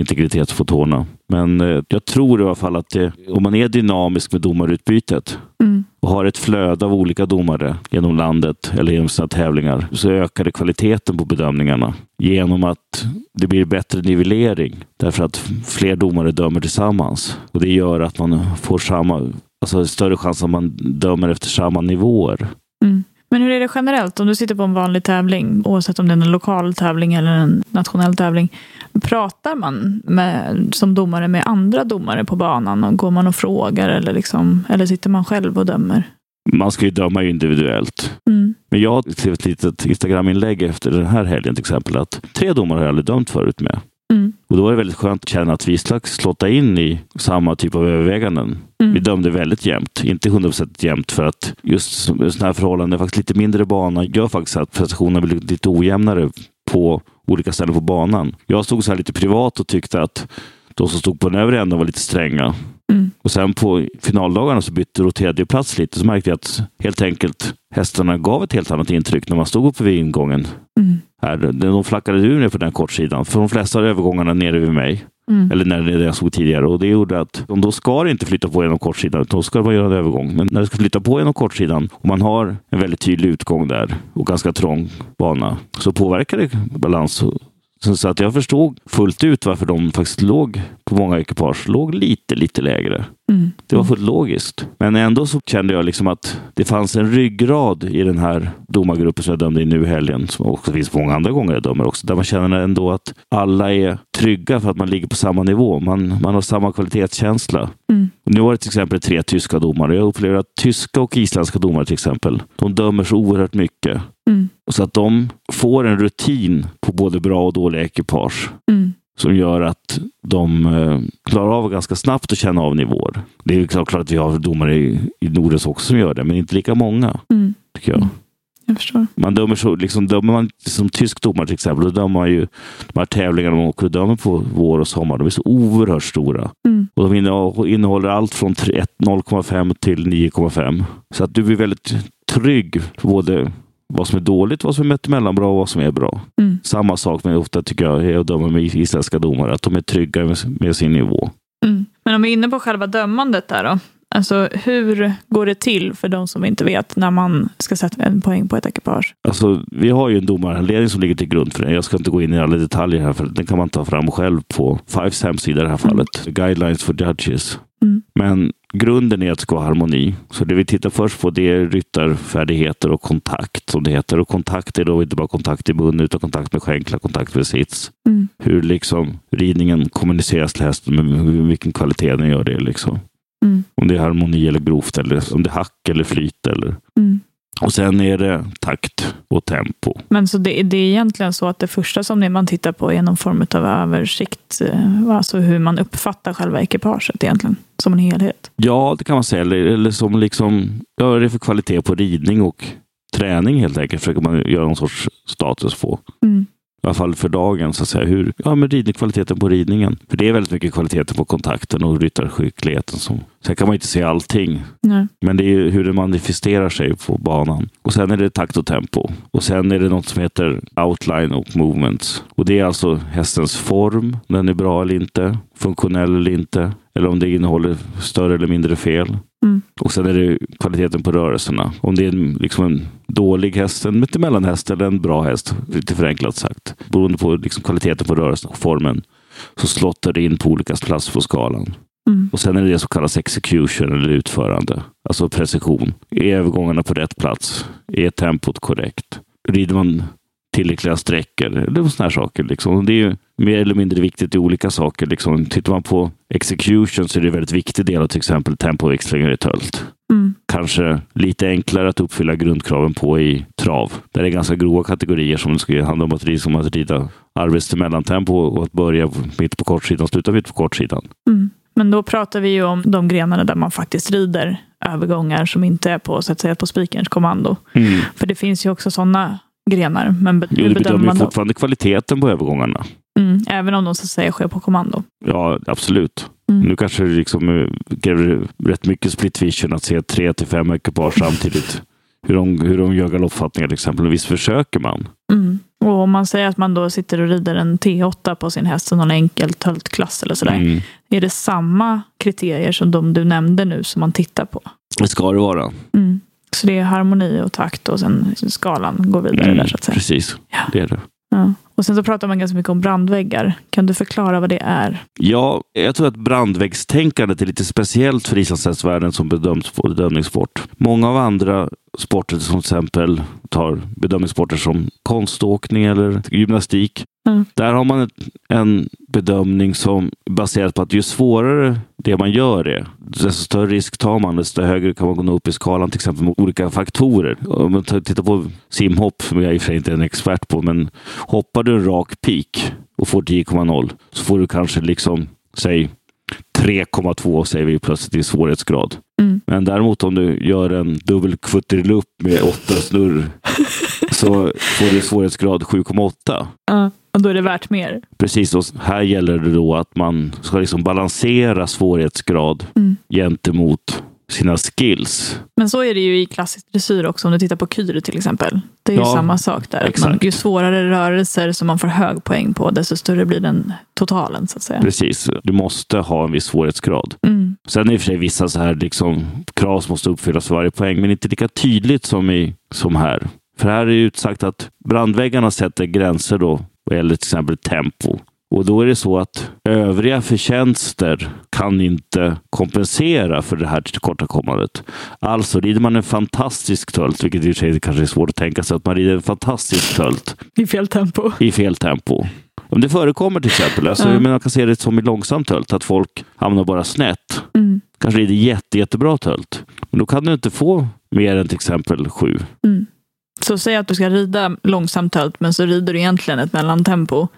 integritet på tårna. Men eh, jag tror i alla fall att det, om man är dynamisk med domarutbytet Mm och har ett flöde av olika domare genom landet eller genom sina tävlingar så ökar det kvaliteten på bedömningarna genom att det blir bättre nivellering därför att fler domare dömer tillsammans. Och Det gör att man får samma, alltså större chans att man dömer efter samma nivåer. Mm. Men hur är det generellt? Om du sitter på en vanlig tävling, oavsett om det är en lokal tävling eller en nationell tävling, pratar man med, som domare med andra domare på banan? Och går man och frågar eller, liksom, eller sitter man själv och dömer? Man ska ju döma individuellt. Mm. Men jag skrev ett litet Instagram-inlägg efter den här helgen till exempel att tre domare har jag aldrig dömt förut med. Mm. Och då var det väldigt skönt att känna att vi slags slotta in i samma typ av överväganden. Mm. Vi dömde väldigt jämnt, inte 100% jämnt för att just sådana här förhållanden, faktiskt lite mindre bana, gör faktiskt att prestationerna blir lite ojämnare på olika ställen på banan. Jag stod så här lite privat och tyckte att de som stod på den övre änden var lite stränga. Mm. Och sen på finaldagarna så bytte roterade plats lite, så märkte jag att helt enkelt hästarna gav ett helt annat intryck när man stod uppe vid ingången. Mm. Här, de flackade ur ner på den kortsidan, för de flesta övergångarna nere vid mig. Mm. Eller när det jag såg tidigare. Och det gjorde att de då ska det inte flytta på genom kortsidan, utan då ska det göra en övergång. Men när det ska flytta på genom kortsidan och man har en väldigt tydlig utgång där och ganska trång bana så påverkar det balans. Så så att jag förstod fullt ut varför de faktiskt låg på många ekipage, låg lite, lite lägre. Mm. Det var fullt logiskt. Men ändå så kände jag liksom att det fanns en ryggrad i den här domargruppen som jag dömde i nu i helgen, som också finns många andra gånger jag dömer också, där man känner ändå att alla är trygga för att man ligger på samma nivå. Man, man har samma kvalitetskänsla. Mm. Nu var det till exempel tre tyska domare. Jag upplever att tyska och isländska domare till exempel, de dömer så oerhört mycket. Mm. Så att de får en rutin på både bra och dåliga ekipage Mm. Som gör att de eh, klarar av ganska snabbt att känna av nivåer. Det är ju klart, klart att vi har domare i, i Norden också som gör det, men inte lika många, Mm. tycker jag. Jag förstår. Man dömer så, liksom, dömer man som tysk domare till exempel, då dömer man ju de här tävlingarna man åker och dömer på vår och sommar. De är så oerhört stora. Mm. Och de innehåller- allt från 3 0,5 till 9,5. Så att du blir väldigt trygg både vad som är dåligt, vad som är mittemellanbra och vad som är bra. Mm. Samma sak med ofta tycker jag att döma med isländska domare, att de är trygga med, med sin nivå. Mm. Men om vi är inne på själva dömandet där då. Alltså hur går det till för de som inte vet när man ska sätta en poäng på ett ekipage? Alltså, vi har ju en domarhandledning som ligger till grund för det. Jag ska inte gå in i alla detaljer här, för den kan man ta fram själv på Fives hemsida i det här fallet. Guidelines for Judges. Mm. Men grunden är att det ska vara harmoni. Så det vi tittar först på det är ryttarfärdigheter och kontakt som det heter. Och kontakt är då inte bara kontakt i mun utan kontakt med skänklar, kontakt med sits. Mm. Hur liksom ridningen kommuniceras till hästen, med vilken kvalitet den gör det. Liksom. Mm. Om det är harmoni eller grovt, eller om det är hack eller flyt. Eller. Mm. Och sen är det takt och tempo. Men så det, det är egentligen så att det första som man tittar på är någon form av översikt, eh, alltså hur man uppfattar själva ekipaget egentligen, som en helhet. Ja, det kan man säga. Eller, eller som liksom, ja, vad är det för kvalitet på ridning och träning helt enkelt. Försöker man göra någon sorts status på. Mm. Alla fall för dagen, så att säga. Hur, ja, men ridning, kvaliteten på ridningen. För det är väldigt mycket kvaliteten på kontakten och ryttarskickligheten. Som, sen kan man inte se allting. Nej. Men det är ju hur det manifesterar sig på banan. Och sen är det takt och tempo. Och sen är det något som heter outline och movements. Och det är alltså hästens form, den är bra eller inte, funktionell eller inte. Eller om det innehåller större eller mindre fel. Mm. Och sen är det kvaliteten på rörelserna. Om det är en, liksom en dålig häst, en mittemellanhäst eller en bra häst, lite förenklat sagt. Beroende på liksom kvaliteten på rörelsen och formen så slottar det in på olika plats på skalan. Mm. Och sen är det det som kallas execution eller utförande. Alltså precision. Är övergångarna på rätt plats? Är tempot korrekt? Rider man tillräckliga sträckor? Eller sådana här saker. Liksom. Det är ju mer eller mindre viktigt i olika saker. Liksom. Tittar man på execution så är det en väldigt viktig del av till exempel tempoväxlingar i tölt. Mm. Kanske lite enklare att uppfylla grundkraven på i trav. Där det är ganska grova kategorier som ska handla om att rida, som att rida arbets till mellantempo och att börja mitt på kortsidan och sluta mitt på kortsidan. Mm. Men då pratar vi ju om de grenarna där man faktiskt rider övergångar som inte är på, så att säga, på spikerns kommando. För det finns ju också sådana grenar. Men be- Jo, du bedömer bedömer man fortfarande kvaliteten på övergångarna. Mm. Även om de så att säga sker på kommando. Ja, absolut. Mm. Nu kanske det liksom eh, kräver rätt mycket split vision att se tre till fem ekipage samtidigt. Hur de, hur de gör galoppfattningar till exempel. Och visst försöker man. Mm. Och om man säger att man då sitter och rider en T8 på sin häst, någon enkel töltklass eller sådär. Mm. Är det samma kriterier som de du nämnde nu som man tittar på? Det ska det vara. Mm. Så det är harmoni och takt och sen skalan går vidare där så att säga. Precis, Ja. det är det. Ja. Och sen så pratar man ganska mycket om brandväggar. Kan du förklara vad det är? Ja, jag tror att brandväggstänkandet är lite speciellt för islandshästvärlden som bedöms på bedömningssport. Många av andra sporter, som till exempel tar bedömningssporter som konståkning eller gymnastik. Mm. Där har man en bedömning som baserat på att ju svårare det man gör är, desto större risk tar man, desto högre kan man gå upp i skalan till exempel med olika faktorer. Om man tar- tittar på simhopp, som jag i och för sig inte är en expert på, men hoppar du en rak peak och får 10,0 så får du kanske liksom, säg 3,2 säger vi plötsligt i svårighetsgrad. Mm. Men däremot om du gör en dubbel kvutterilupp med åtta snurr så får du svårighetsgrad 7,8. Ja. Och då är det värt mer? Precis, och här gäller det då att man ska liksom balansera svårighetsgrad Mm. gentemot sina skills. Men så är det ju i klassisk dressyr också, om du tittar på kyr till exempel. Det är ju Ja, samma sak där. Man, ju svårare rörelser som man får hög poäng på, desto större blir den totalen så att säga. Precis, du måste ha en viss svårighetsgrad. Mm. Sen i och för sig vissa så här liksom, krav som måste uppfyllas för varje poäng, men inte lika tydligt som, i, som här. För här är det utsagt att brandväggarna sätter gränser då vad gäller till exempel tempo. Och då är det så att övriga förtjänster kan inte kompensera för det här tillkortakommandet. Alltså rider man en fantastisk tölt, vilket i och för sig kanske är svårt att tänka sig, att man rider en fantastisk tölt I fel tempo. i fel tempo. Om det förekommer till exempel, alltså, men man kan se det som i långsamt tölt, att folk hamnar bara snett. Mm. Kanske rider jätte, jättebra tölt. Men då kan du inte få mer än till exempel sju. Mm. Så säg att du ska rida långsamt tölt, men så rider du egentligen ett mellantempo.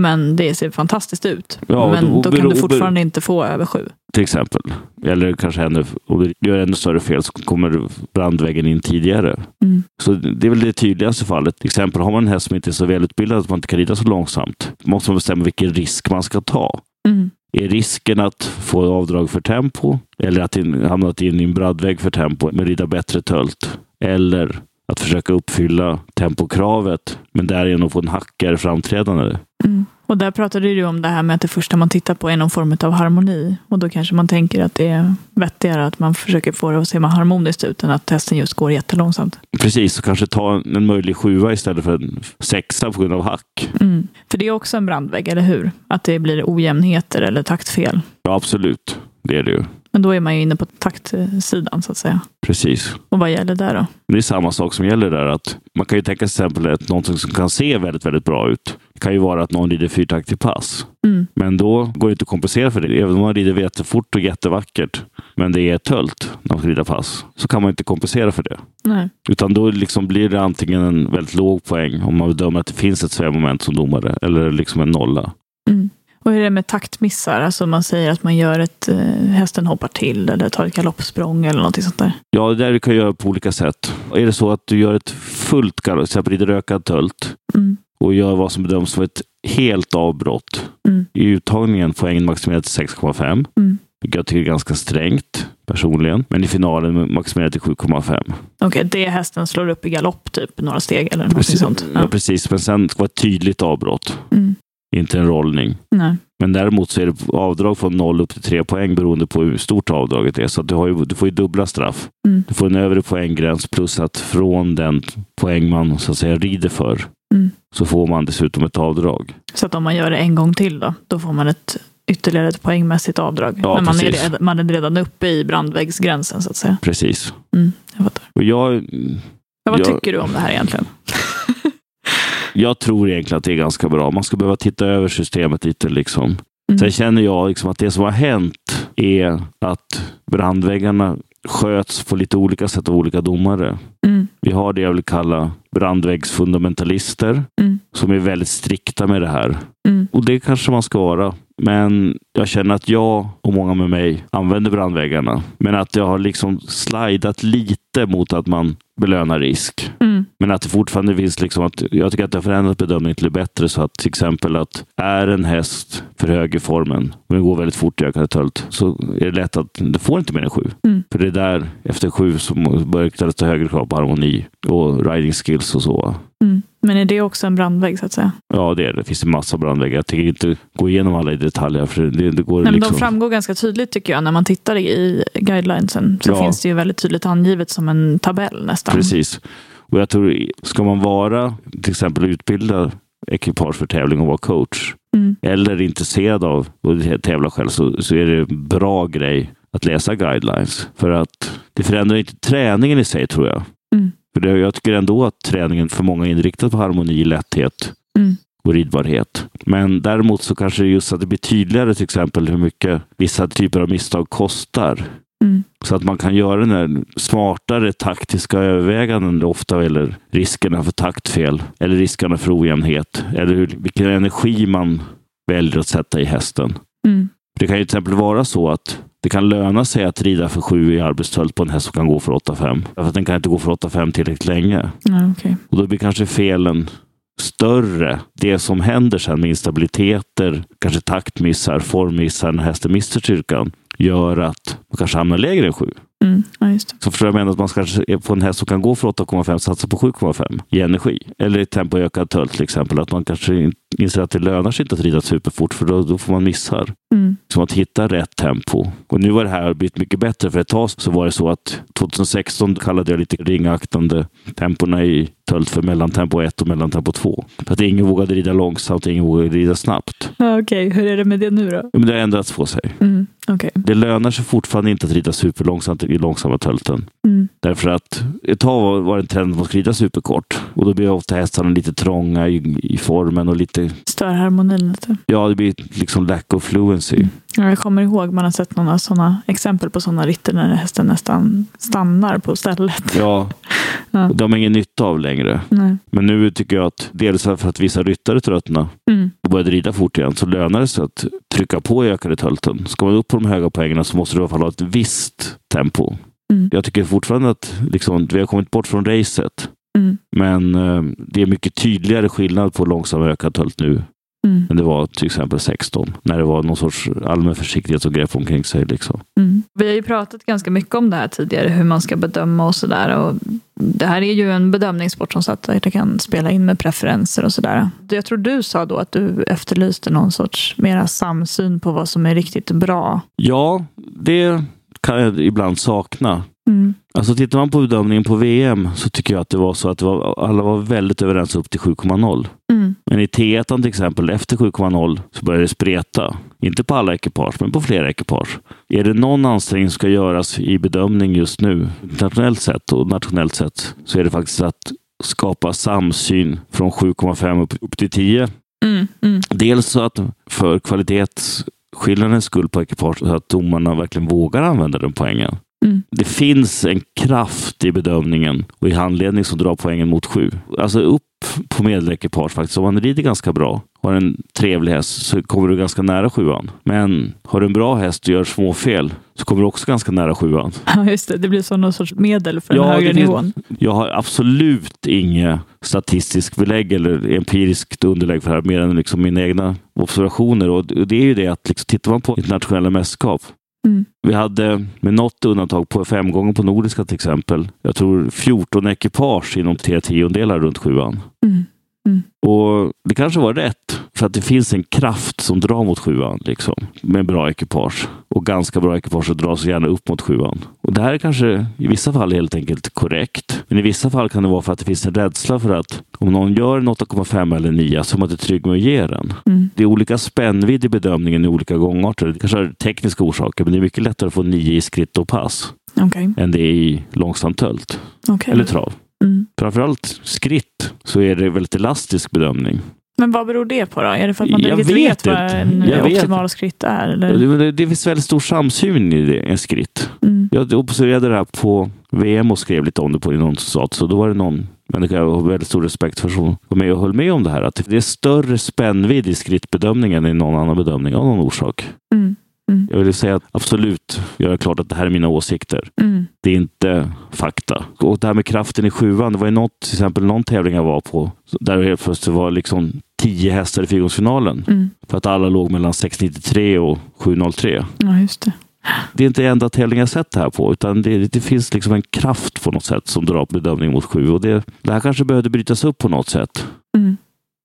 men det ser fantastiskt ut. Ja, men och då kan du fortfarande inte få över sju. Till exempel. Eller kanske ännu, om du gör ännu större fel så kommer brandväggen in tidigare. Mm. Så det är väl det tydligaste fallet. Till exempel har man en häst som inte är så välutbildad att man inte kan rida så långsamt. Då måste man bestämma vilken risk man ska ta. Mm. Är risken att få avdrag för tempo eller att hamna in i en brandvägg för tempo men rida bättre tölt? Eller att försöka uppfylla tempokravet men därigenom få en hackigare framträdande? Mm. Och där pratade du om det här med att det första man tittar på är någon form av harmoni. Och då kanske man tänker att det är vettigare att man försöker få det att se harmoniskt ut än att testen just går jättelångsamt. Precis, så kanske ta en möjlig sjua istället för en sexa på grund av hack. Mm. För det är också en brandvägg, eller hur? Att det blir ojämnheter eller taktfel. Ja, absolut. Det är det ju. Men då är man ju inne på taktsidan så att säga. Precis. Och vad gäller där då? Det är samma sak som gäller där. Att man kan ju tänka sig till exempel att någonting som kan se väldigt, väldigt bra ut. Det kan ju vara att någon rider fyrtaktig pass. Mm. Men då går det inte att kompensera för det. Även om man rider jättefort och jättevackert, men det är tölt när man ska rida pass, så kan man inte kompensera för det. Nej. Utan då liksom blir det antingen en väldigt låg poäng om man bedömer att det finns ett svävmoment som domare, eller liksom en nolla. Mm. Och hur är det med taktmissar? Alltså man säger att man gör ett, eh, hästen hoppar till eller tar ett galoppsprång eller något sånt där. Ja, det där du kan göra på olika sätt. Är det så att du gör ett fullt galopp, till exempel rider ökad tölt, Mm. och gör vad som bedöms som ett helt avbrott. Mm. I uttagningen poängen maximerad till 6,5. Mm. Vilket jag tycker är ganska strängt personligen. Men i finalen maximerad till 7,5. Okej, det hästen slår upp i galopp typ några steg eller något Precis, sånt. ja. Ja. precis, men sen ska det vara ett tydligt avbrott. Mm. Inte en rollning. Nej. Men däremot så är det avdrag från 0 upp till 3 poäng beroende på hur stort avdraget är. Så du, har ju, du får ju dubbla straff. Mm. Du får en övre poänggräns plus att från den poäng man så att säga rider för Mm. så får man dessutom ett avdrag. Så att om man gör det en gång till då, då får man ett ytterligare ett poängmässigt avdrag. Ja, Men man är, redan, man är redan uppe i brandväggsgränsen så att säga. Precis. Mm, jag fattar. Och jag, Ja, vad Jag- tycker du om det här egentligen? Jag tror egentligen att det är ganska bra. Man ska behöva titta över systemet lite. Liksom. Mm. Sen känner jag liksom att det som har hänt är att brandväggarna sköts på lite olika sätt av olika domare. Mm. Vi har det jag vill kalla brandväggsfundamentalister Mm. som är väldigt strikta med det här. Mm. Och det kanske man ska vara. Men jag känner att jag och många med mig använder brandväggarna. Men att jag har liksom slidat lite mot att man belönar risk. Mm. Men att det fortfarande finns liksom att jag tycker att det har förändrat bedömningen till det bättre så att till exempel att är en häst för hög i formen och den går väldigt fort i ökad tölt så är det lätt att det får inte mer än sju. Mm. För det är där efter sju som börjar ställas högre krav på harmoni och riding skills och så. Mm. Men är det också en brandvägg så att säga? Ja, det är det. Det finns en massa brandväggar. Jag tänker inte gå igenom alla i detalj för det, det går Nej, men liksom... De framgår ganska tydligt tycker jag när man tittar i guidelinesen. Så Ja. finns det ju väldigt tydligt angivet som en tabell nästan. Precis. Och jag tror, ska man vara till exempel utbildad ekipage för tävling och vara coach Mm. eller intresserad av att tävla själv så, så är det en bra grej att läsa guidelines. För att det förändrar inte träningen i sig tror jag. Mm. För jag tycker ändå att träningen för många är inriktad på harmoni, lätthet Mm. och ridbarhet. Men däremot så kanske det just att det blir tydligare till exempel hur mycket vissa typer av misstag kostar. Mm. Så att man kan göra den här smartare taktiska överväganden ofta eller riskerna för taktfel eller riskerna för ojämnhet eller hur, vilken energi man väljer att sätta i hästen. Mm. Det kan ju till exempel vara så att det kan löna sig att rida för sju i arbetstölt på en häst som kan gå för 8-5. Därför att den kan inte gå för 8-5 tillräckligt länge. Ja, okej. Och då blir kanske felen större. Det som händer sen med instabiliteter, kanske taktmissar, formmissar när hästen mister styrkan gör att man kanske hamnar lägre än 7. Mm. Ja, just det. Så förstår jag menar att man är på en häst som kan gå för 8,5 satsa på 7,5 i energi. Eller i tempo ökad tölt till exempel. Att man kanske in- inser att det lönar sig inte att rida superfort för då, då får man missar. Mm. Så att hitta rätt tempo. Och nu har det här blivit mycket bättre. För ett tag så var det så att 2016 kallade jag lite ringaktande tempona i tölt för mellantempo 1 och mellantempo 2. För att ingen vågade rida långsamt och ingen vågade rida snabbt. Okej. Hur är det med det nu då? Men det har ändrats på sig. Mm. Okej. Det lönar sig fortfarande inte att rida superlångsamt i långsamma tölten. Mm. Därför att ett tag var- det en trend att man skulle rida superkort. Och då blir ofta hästarna lite trånga i, i formen och lite, Stör harmonin lite. ja det blir liksom lack of fluency. Ja, jag kommer ihåg man har sett några sådana exempel på sådana ritter när hästen nästan stannar på stället. Ja, Ja. de har ingen nytta av längre. Nej. Men nu tycker jag att dels för att vissa ryttare tröttnar, Mm. och började rida fort igen så lönar det sig att trycka på i ökade tölten. Ska man upp på de höga poängen så måste du i alla fall ha ett visst tempo. Mm. Jag tycker fortfarande att liksom, vi har kommit bort från racet. Mm. Men eh, det är mycket tydligare skillnad på långsam och ökad tölt nu Mm. än det var till exempel 16. När det var någon sorts allmän försiktighet som grepp omkring sig. Liksom. Mm. Vi har ju pratat ganska mycket om det här tidigare, hur man ska bedöma och sådär. Det här är ju en bedömningssport som sagt, att det kan spela in med preferenser och sådär. Jag tror du sa då att du efterlyste någon sorts mera samsyn på vad som är riktigt bra. Ja, det kan jag ibland sakna. Mm. Alltså tittar man på bedömningen på VM så tycker jag att det var så att var, alla var väldigt överens upp till 7,0. Mm. Men i T1 till exempel, efter 7,0 så börjar det spreta. Inte på alla ekipage, men på flera ekipage. Är det någon ansträngning som ska göras i bedömning just nu, internationellt sett och nationellt sett, så är det faktiskt att skapa samsyn från 7,5 upp, upp till 10. Mm. Mm. Dels så att för kvalitetsskillnadens skull på ekipage, så att domarna verkligen vågar använda den poängen. Mm. Det finns en kraft i bedömningen och i handledning som drar poängen mot sju. Alltså upp på medelekipage faktiskt. Om man rider ganska bra, har en trevlig häst, så kommer du ganska nära sjuan. Men har du en bra häst och gör småfel så kommer du också ganska nära sjuan. Ja, just det. Det blir som någon sorts medel för Ja, den högre finns- nivån. Jag har absolut inget statistiskt belägg eller empiriskt underlägg för det här, mer än liksom mina egna observationer. Och det är ju det att liksom, tittar man på internationella mästerskap Mm. Vi hade med något undantag på fem gånger på Nordiska till exempel. Jag tror 14 ekipage inom tre tiondelar runt sjuan. Mm. Och det kanske var rätt, för att det finns en kraft som drar mot sjuan, liksom, med bra ekipage. Och ganska bra ekipage så gärna upp mot sjuan. Och det här är kanske i vissa fall helt enkelt korrekt. Men i vissa fall kan det vara för att det finns en rädsla för att om någon gör en 8,5 eller 9 så är man inte trygg med att ge den. Mm. Det är olika spännvidd i bedömningen i olika gångarter. Det kanske har tekniska orsaker, men det är mycket lättare att få 9 i skritt och pass Okej. än det är i långsam tölt Okej. eller trav. Mm. Framförallt skritt så är det väldigt elastisk bedömning. Men vad beror det på då? Är det för att man Jag vet vet vad en Jag vet. optimal skritt är? Eller? Det, det, finns väldigt stor samsyn i det, en skritt. Mm. Jag observerade det här på VM och skrev lite om det på någon stat. Så då var det någon människa jag har väldigt stor respekt för som var med och höll med om det här. Att det är större spännvidd i skrittbedömningen än i någon annan bedömning av någon orsak. Mm. Jag vill säga att absolut göra klart att det här är mina åsikter. Mm. Det är inte fakta. Och det här med kraften i sjuan, det var ju något, till exempel någon tävling jag var på, där det helt plötsligt var liksom tio hästar i fyrgångsfinalen. Mm. För att alla låg mellan 6,93 och 7,03. Ja, just det. Det är inte enda tävlingen jag sett det här på, utan det, det finns liksom en kraft på något sätt som drar bedömning mot sju. Och det, det här kanske behövde brytas upp på något sätt. Mm.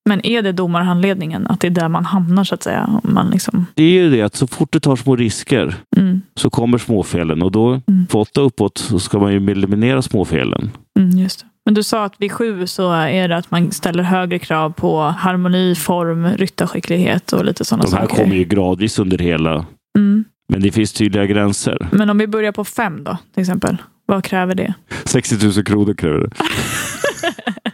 Men är det domarhandledningen, att det är där man hamnar så att säga? Om man liksom... Det är ju det att så fort du tar små risker mm. så kommer småfelen och då Mm. på åtta uppåt så ska man ju eliminera småfelen. Mm, just det. Men du sa att vid sju så är det att man ställer högre krav på harmoni, form, ryttarskicklighet och lite sådana De här saker. kommer ju gradvis under hela, Mm. men det finns tydliga gränser. Men om vi börjar på fem då, till exempel. Vad kräver det? 60 000 kronor kräver det.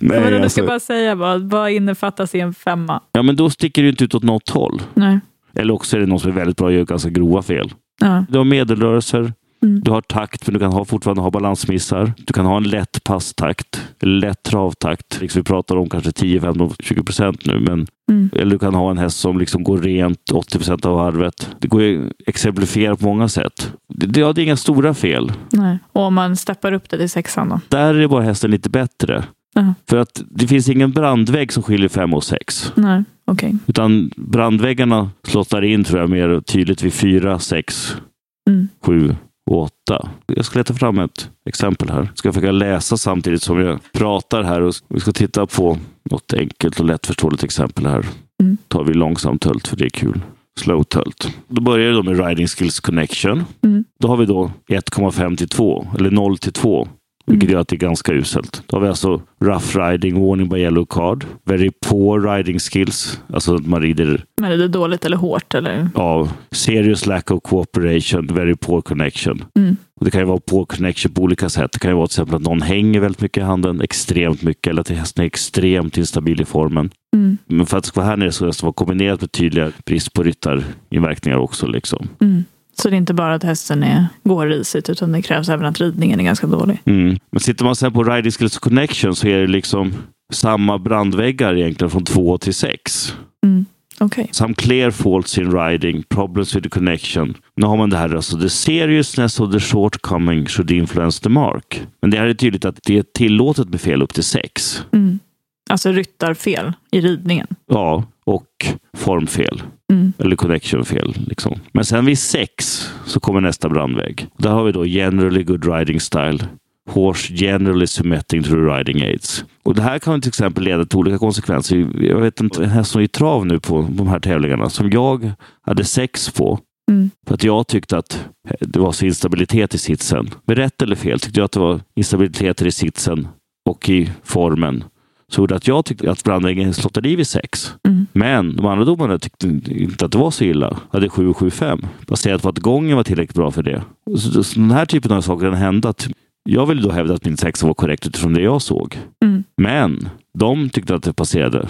Nej, men du alltså, ska bara säga vad, vad innefattas i en femma? ja, men då sticker det inte ut åt något håll. Nej. Eller också är det någon som är väldigt bra och gör ganska grova fel. Ja. Du har medelrörelser, Mm. du har takt, men du kan ha, fortfarande ha balansmissar. Du kan ha en lätt passtakt, lätt travtakt. Liksom vi pratar om kanske 10, 15, 20 procent nu. Men, Mm. eller du kan ha en häst som liksom går rent 80 procent av varvet. Det går ju att exemplifiera på många sätt. Det, ja, det är inga stora fel. Nej. Och om man steppar upp det till sexan då? Där är bara hästen lite bättre. Ja. För att det finns ingen brandvägg som skiljer 5 och 6. Nej, okej. Utan brandväggarna slottar in tror jag mer tydligt vid 4, 6, Mm. 7 och 8. Jag ska leta fram ett exempel här. Ska jag försöka läsa samtidigt som jag pratar här. Och vi ska titta på något enkelt och lättförståeligt exempel här. Mm. tar vi långsamt tölt för det är kul. Slow tölt. Då börjar det med Riding Skills Connection. Mm. Då har vi då 1,5 till 2, eller 0 till 2. Vilket gör att det är ganska uselt. Då har vi alltså rough riding, warning by yellow card. Very poor riding skills. Alltså att man rider Men är det dåligt eller hårt? Eller? av serious lack of cooperation, very poor connection. Mm. Och det kan ju vara poor connection på olika sätt. Det kan ju vara till exempel att någon hänger väldigt mycket i handen, extremt mycket, eller att hästen är extremt instabil i formen. Mm. Men för att det ska vara här nere så måste det vara kombinerat med tydliga brist på ryttarinverkningar också. Liksom. Mm. Så det är inte bara att hästen är, går risigt utan det krävs även att ridningen är ganska dålig. Mm. Men sitter man sen på Riding Skills Connection så är det liksom samma brandväggar egentligen från två till sex. Mm. Okej. Some clear faults in riding, problems with the connection. Nu har man det här alltså, the seriousness of the shortcoming should influence the mark. Men det här är tydligt att det är tillåtet med fel upp till sex. Mm. Alltså ryttarfel i ridningen. Ja, och formfel. Mm. Eller connectionfel. Liksom. Men sen vid sex så kommer nästa brandvägg. Där har vi då generally good riding style. Horse generally submitting to the riding aids. Och det här kan till exempel leda till olika konsekvenser. Jag vet inte, en häst som i trav nu på de här tävlingarna som jag hade sex på. Mm. För att jag tyckte att det var så instabilitet i sitsen. Med rätt eller fel tyckte jag att det var instabiliteter i sitsen och i formen. Så gjorde att jag tyckte att brandväggen slottade i vid sex. Mm. Men de andra domarna tyckte inte att det var så illa. Hade 7-7-5. Baserat på att gången var tillräckligt bra för det. Så, så den här typen av saker kan hända. Att jag vill då hävda att min sexa var korrekt utifrån det jag såg. Mm. Men de tyckte att det passerade.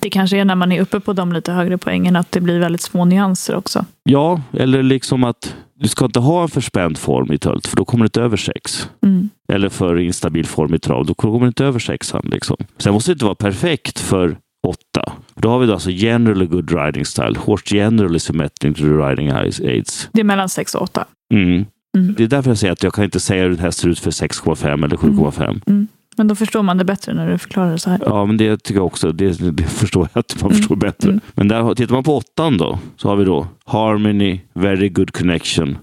Det kanske är när man är uppe på de lite högre poängen att det blir väldigt små nyanser också. Ja, eller liksom att du ska inte ha en för spänd form i tölt för då kommer det inte över sex. Mm. Eller för instabil form i trav, då kommer det inte över sexan. Liksom. Sen måste det inte vara perfekt för åtta. Då har vi då alltså generally good riding style. Horse generally submitting to the riding aids. Det är mellan 6 och 8. Mm. Mm. Det är därför jag säger att jag kan inte säga hur en häst ser ut för 6,5 eller 7,5. Mm. Men då förstår man det bättre när du förklarar det så här. Ja, men det tycker jag också. Det, det förstår jag att man Mm. förstår bättre. Mm. Men där, tittar man på åttan då, så har vi då Harmony, Very Good Connection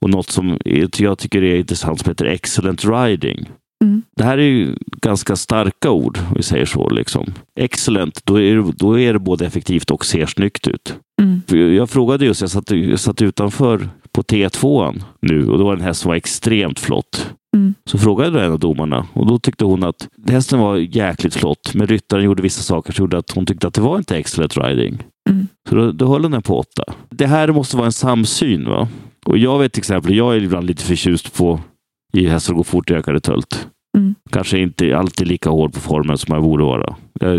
och något som jag tycker är intressant som heter Excellent Riding. Mm. Det här är ju ganska starka ord, om vi säger så. Liksom. Excellent, då är, det, då är det både effektivt och ser snyggt ut. Mm. Jag frågade just, jag satt, jag satt utanför på T2 nu och då var det en häst som var extremt flott. Mm. Så frågade jag en av domarna och då tyckte hon att hästen var jäkligt flott, men ryttaren gjorde vissa saker som gjorde att hon tyckte att det var inte excellent riding. Mm. Så då, då höll hon den på åtta. Det här måste vara en samsyn. va? Och jag vet till exempel, jag är ibland lite förtjust på i hästar går fort i ökade tölt. Mm. Kanske inte alltid lika hård på formen som jag borde vara.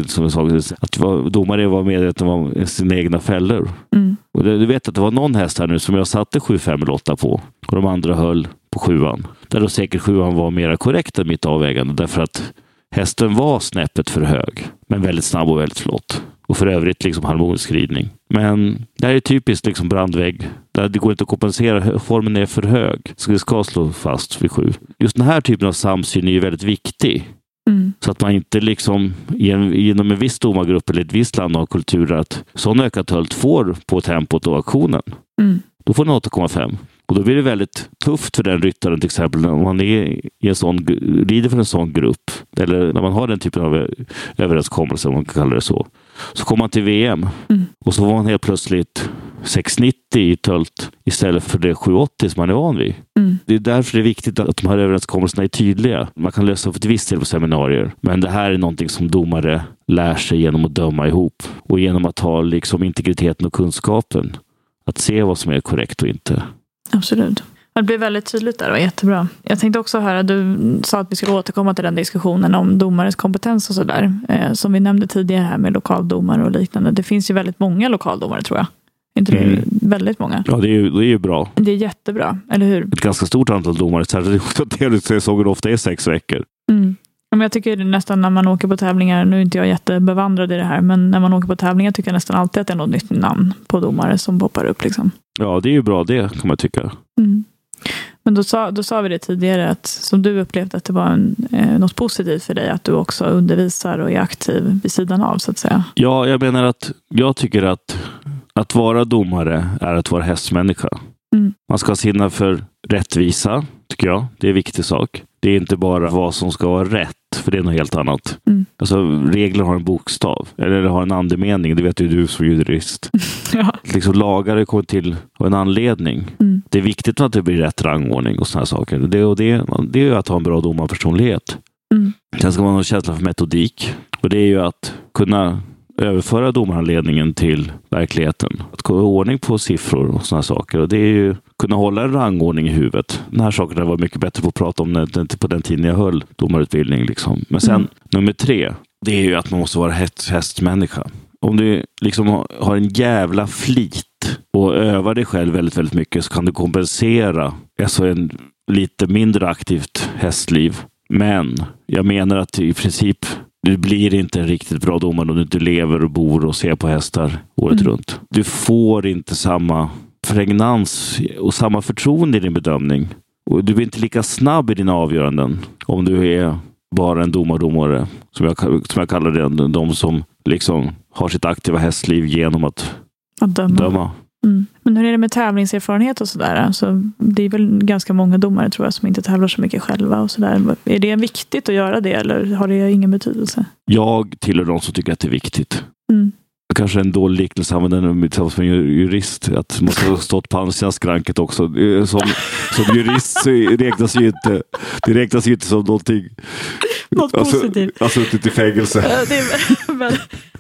Som jag sa, att vara- domare var medveten om sina egna fällor. Mm. Och det, du vet att det var någon häst här nu som jag satte 7, 5 eller 8 på och de andra höll på sjuan. Där då säkert sjuan var mera korrekt än mitt avvägande därför att hästen var snäppet för hög, men väldigt snabb och väldigt flott. Och för övrigt liksom harmonisk ridning. Men det här är typiskt liksom brandvägg. Där det går inte att kompensera. Formen är för hög. Så det ska slå fast vid sju. Just den här typen av samsyn är ju väldigt viktig. Mm. Så att man inte liksom i en- viss domargrupp eller ett visst land har kultur att sån ökad tölt får på tempot och aktionen. Mm. Då får den 8,5. Och då blir det väldigt tufft för den ryttaren till exempel om man är i en sån, rider för en sån grupp. Eller när man har den typen av överenskommelse, om man kan kalla det så. Så kommer man till VM Mm. och så var man helt plötsligt 690 i tölt istället för det 780 som man är van vid. Mm. Det är därför det är viktigt att de här överenskommelserna är tydliga. Man kan lösa upp till viss del på seminarier, men det här är någonting som domare lär sig genom att döma ihop och genom att ha liksom integriteten och kunskapen. Att se vad som är korrekt och inte. Absolut. Det blir väldigt tydligt där, det var jättebra. Jag tänkte också höra, du sa att vi skulle återkomma till den diskussionen om domares kompetens och sådär. Eh, som vi nämnde tidigare här med lokaldomare och liknande. Det finns ju väldigt många lokaldomare tror jag. inte det Mm. väldigt många? Ja, det är ju, det är ju bra. Det är jättebra, eller hur? Ett ganska stort antal domare, särskilt att tävlingssäsongen ofta är sex veckor. Mm. Men jag tycker nästan när man åker på tävlingar, nu är inte jag jättebevandrad i det här, men när man åker på tävlingar tycker jag nästan alltid att det är något nytt namn på domare som poppar upp. Liksom. Ja, det är ju bra det kan man tycka. Mm. Men då sa, då sa vi det tidigare, att som du upplevde att det var en, eh, något positivt för dig, att du också undervisar och är aktiv vid sidan av, så att säga. Ja, jag menar att jag tycker att att vara domare är att vara hästmänniska. Mm. Man ska sinna för rättvisa, tycker jag. Det är en viktig sak. Det är inte bara vad som ska vara rätt, för det är något helt annat. Mm. Alltså, regler har en bokstav, eller har en andemening. Det vet ju du som jurist. Ja. Liksom, lagar är kommit till av en anledning. Mm. Det är viktigt att det blir rätt rangordning och sådana saker. Det, och det, det är ju att ha en bra domarpersonlighet. Mm. Sen ska man ha känsla för metodik. Och det är ju att kunna överföra domarhandledningen till verkligheten. Att få ordning på siffror och sådana saker. Och det är ju kunna hålla en rangordning i huvudet. Den här saken var mycket bättre på att prata om på den tiden jag höll domarutbildning. Liksom. Men sen Mm. nummer tre, det är ju att man måste vara häst, hästmänniska. Om du liksom har- har en jävla flit och övar dig själv väldigt, väldigt mycket så kan du kompensera alltså en lite mindre aktivt hästliv. Men jag menar att i princip Du blir inte en riktigt bra domare om du inte lever och bor och ser på hästar året Mm. runt. Du får inte samma pregnans och samma förtroende i din bedömning. Och du blir inte lika snabb i dina avgöranden om du är bara en domardomare, som jag, som jag kallar det, de som liksom har sitt aktiva hästliv genom att Att döma. döma. Mm. Men hur är det med tävlingserfarenhet och sådär? Alltså, det är väl ganska många domare tror jag som inte tävlar så mycket själva. och sådär. Är det viktigt att göra det eller har det ingen betydelse? Jag tillhör de som tycker att det är viktigt. Mm. Kanske en dålig liknelse att använda tillsammans med en ju- jurist. Att man ska ha stått på skranket också. Som, som jurist så räknas ju inte, det räknas ju inte som någonting. Något Alltså, positivt. alltså suttit i fängelse.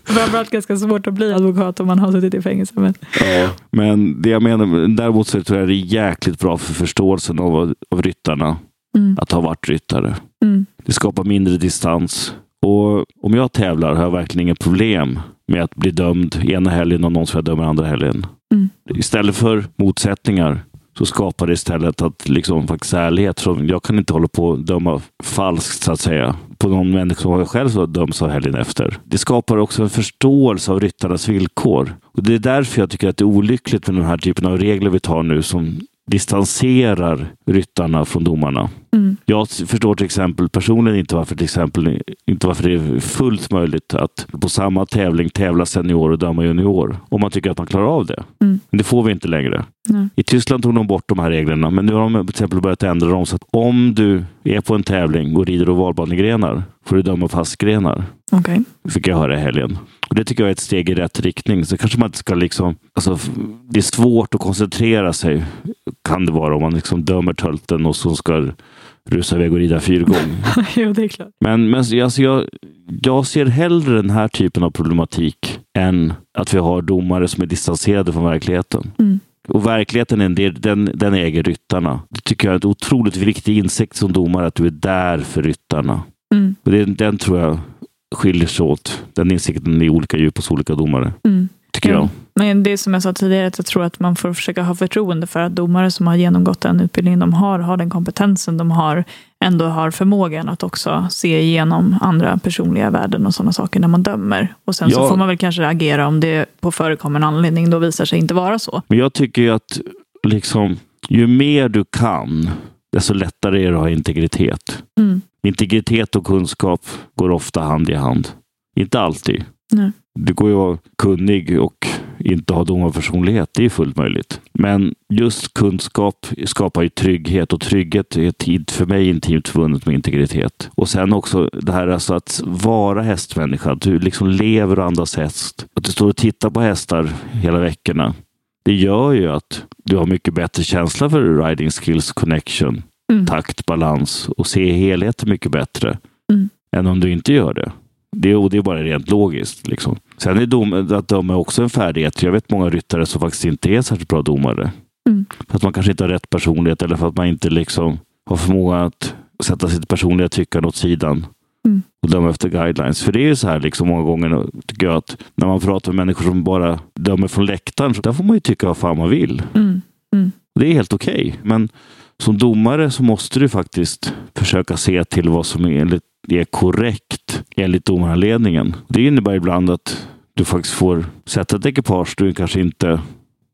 Framförallt ganska svårt att bli advokat om man har suttit i fängelse. Men, Ja, men det jag menar, däremot så tror jag det är jäkligt bra för förståelsen av, av ryttarna mm, att ha varit ryttare. mm, Det skapar mindre distans. Och om jag tävlar har jag verkligen inget problem med att bli dömd ena helgen och någon som jag dömer andra helgen. Mm. Istället för motsättningar så skapar det istället att liksom faktiskt ärlighet. Så jag kan inte hålla på och döma falskt så att säga på någon människa som jag själv så döms av helgen efter. Det skapar också en förståelse av ryttarnas villkor. Och Det är därför jag tycker att det är olyckligt med den här typen av regler vi tar nu som distanserar ryttarna från domarna mm, Jag förstår till exempel personligen inte varför, till exempel, inte varför det är fullt möjligt att på samma tävling tävla senior och döma junior. Om man tycker att man klarar av det. Mm. Men det får vi inte längre. nej. I Tyskland tog de bort de här reglerna, men nu har de till exempel börjat ändra dem så att om du är på en tävling och rider ovalbanegrenar får du döma fastgrenar. Okej. Fick jag höra i helgen. Och Det tycker jag är ett steg i rätt riktning. Så kanske man inte ska liksom... Alltså, det är svårt att koncentrera sig, kan det vara, om man liksom dömer tölten och så ska rusa iväg och rida fyrgång. jo, det är klart. Men, men alltså, jag, jag ser hellre den här typen av problematik än att vi har domare som är distanserade från verkligheten. Mm. Och verkligheten är en del, den, den äger ryttarna. Det tycker jag är ett otroligt viktig insikt som domare, att du är där för ryttarna. Mm, Och det, den tror jag skiljer sig åt. Den insikten är olika djup hos olika domare, mm. Tycker Ja. jag. Men det är som jag sa tidigare, att jag tror att man får försöka ha förtroende för att domare som har genomgått den utbildningen de har, har den kompetensen de har, ändå har förmågan att också se igenom andra personliga värden och sådana saker när man dömer. Och sen så Ja. får man väl kanske agera om det på förekommande anledning då visar sig inte vara så. Men jag tycker ju att liksom, ju mer du kan, desto lättare är det att ha integritet. Mm. Integritet och kunskap går ofta hand i hand. Inte alltid. Nej. Det går ju att vara kunnig och inte ha domarpersonlighet. Det är fullt möjligt. Men just kunskap skapar ju trygghet och trygghet är tid för mig intimt förbundet med integritet. Och sen också det här alltså att vara hästmänniska. Att du liksom lever och andas häst. Att du står och tittar på hästar hela veckorna. Det gör ju att du har mycket bättre känsla för riding skills connection, Mm. takt, balans och se helheten mycket bättre Mm. än om du inte gör det. Det, och det är bara rent logiskt. Liksom. Sen är dom, att döma också en färdighet. Jag vet många ryttare som faktiskt inte är särskilt bra domare. Mm. För att man kanske inte har rätt personlighet eller för att man inte liksom har förmåga att sätta sitt personliga tyckande åt sidan Mm. och döma efter guidelines. För det är ju så här liksom många gånger tycker jag att när man pratar med människor som bara dömer från läktaren, så där får man ju tycka vad fan man vill. Mm. Mm. Det är helt okej. Men som domare så måste du faktiskt försöka se till vad som enligt är korrekt enligt domaranledningen. Det innebär ibland att du faktiskt får sätta ett ekipage du kanske inte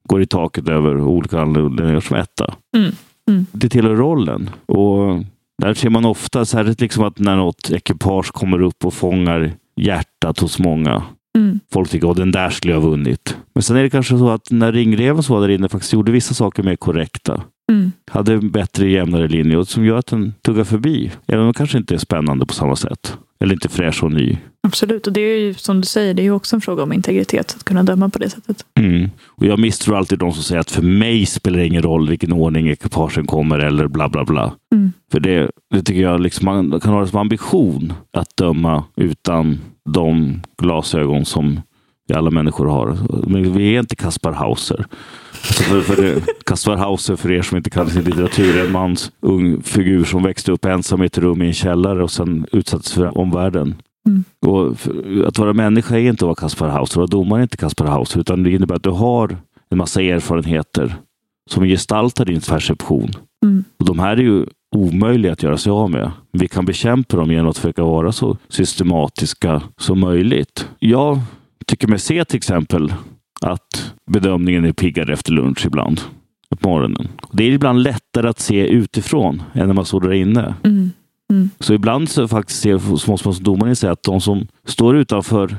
går i taket över olika anledningar som etta. Mm. Mm. Det tillhör rollen. Och där ser man ofta här, liksom att när något ekipage kommer upp och fångar hjärtat hos många. Mm. Folk tycker att den där skulle jag ha vunnit. Men sen är det kanske så att när ringreven som var där inne faktiskt gjorde vissa saker mer korrekta Mm. hade en bättre jämnare linje som gör att den tuggar förbi. Även om den kanske inte är spännande på samma sätt. Eller inte fräsch och ny. Absolut, och det är ju som du säger, det är ju också en fråga om integritet, att kunna döma på det sättet. Mm. Och jag misstror alltid de som säger att för mig spelar det ingen roll vilken ordning ekipagen kommer eller bla bla bla. Mm. För det, det tycker jag liksom man kan ha det som ambition att döma utan de glasögon som vi alla människor har. Men vi är inte Kaspar Hauser. Kaspar Hauser, för er som inte kan sin litteratur, är en mans ung figur som växte upp ensam i ett rum i en källare och sen utsattes för omvärlden. Mm. Och att vara människa är inte att vara Kaspar Hauser, och domare är inte Kaspar Hauser, utan det innebär att du har en massa erfarenheter som gestaltar din perception. Mm. Och de här är ju omöjliga att göra sig av med. Vi kan bekämpa dem genom att försöka vara så systematiska som möjligt. Jag tycker mig se till exempel att bedömningen är piggare efter lunch ibland. På morgonen. Det är ibland lättare att se utifrån än när man står där inne. Mm. Mm. Så ibland så faktiskt ser, så måste man som domare säga att de som står utanför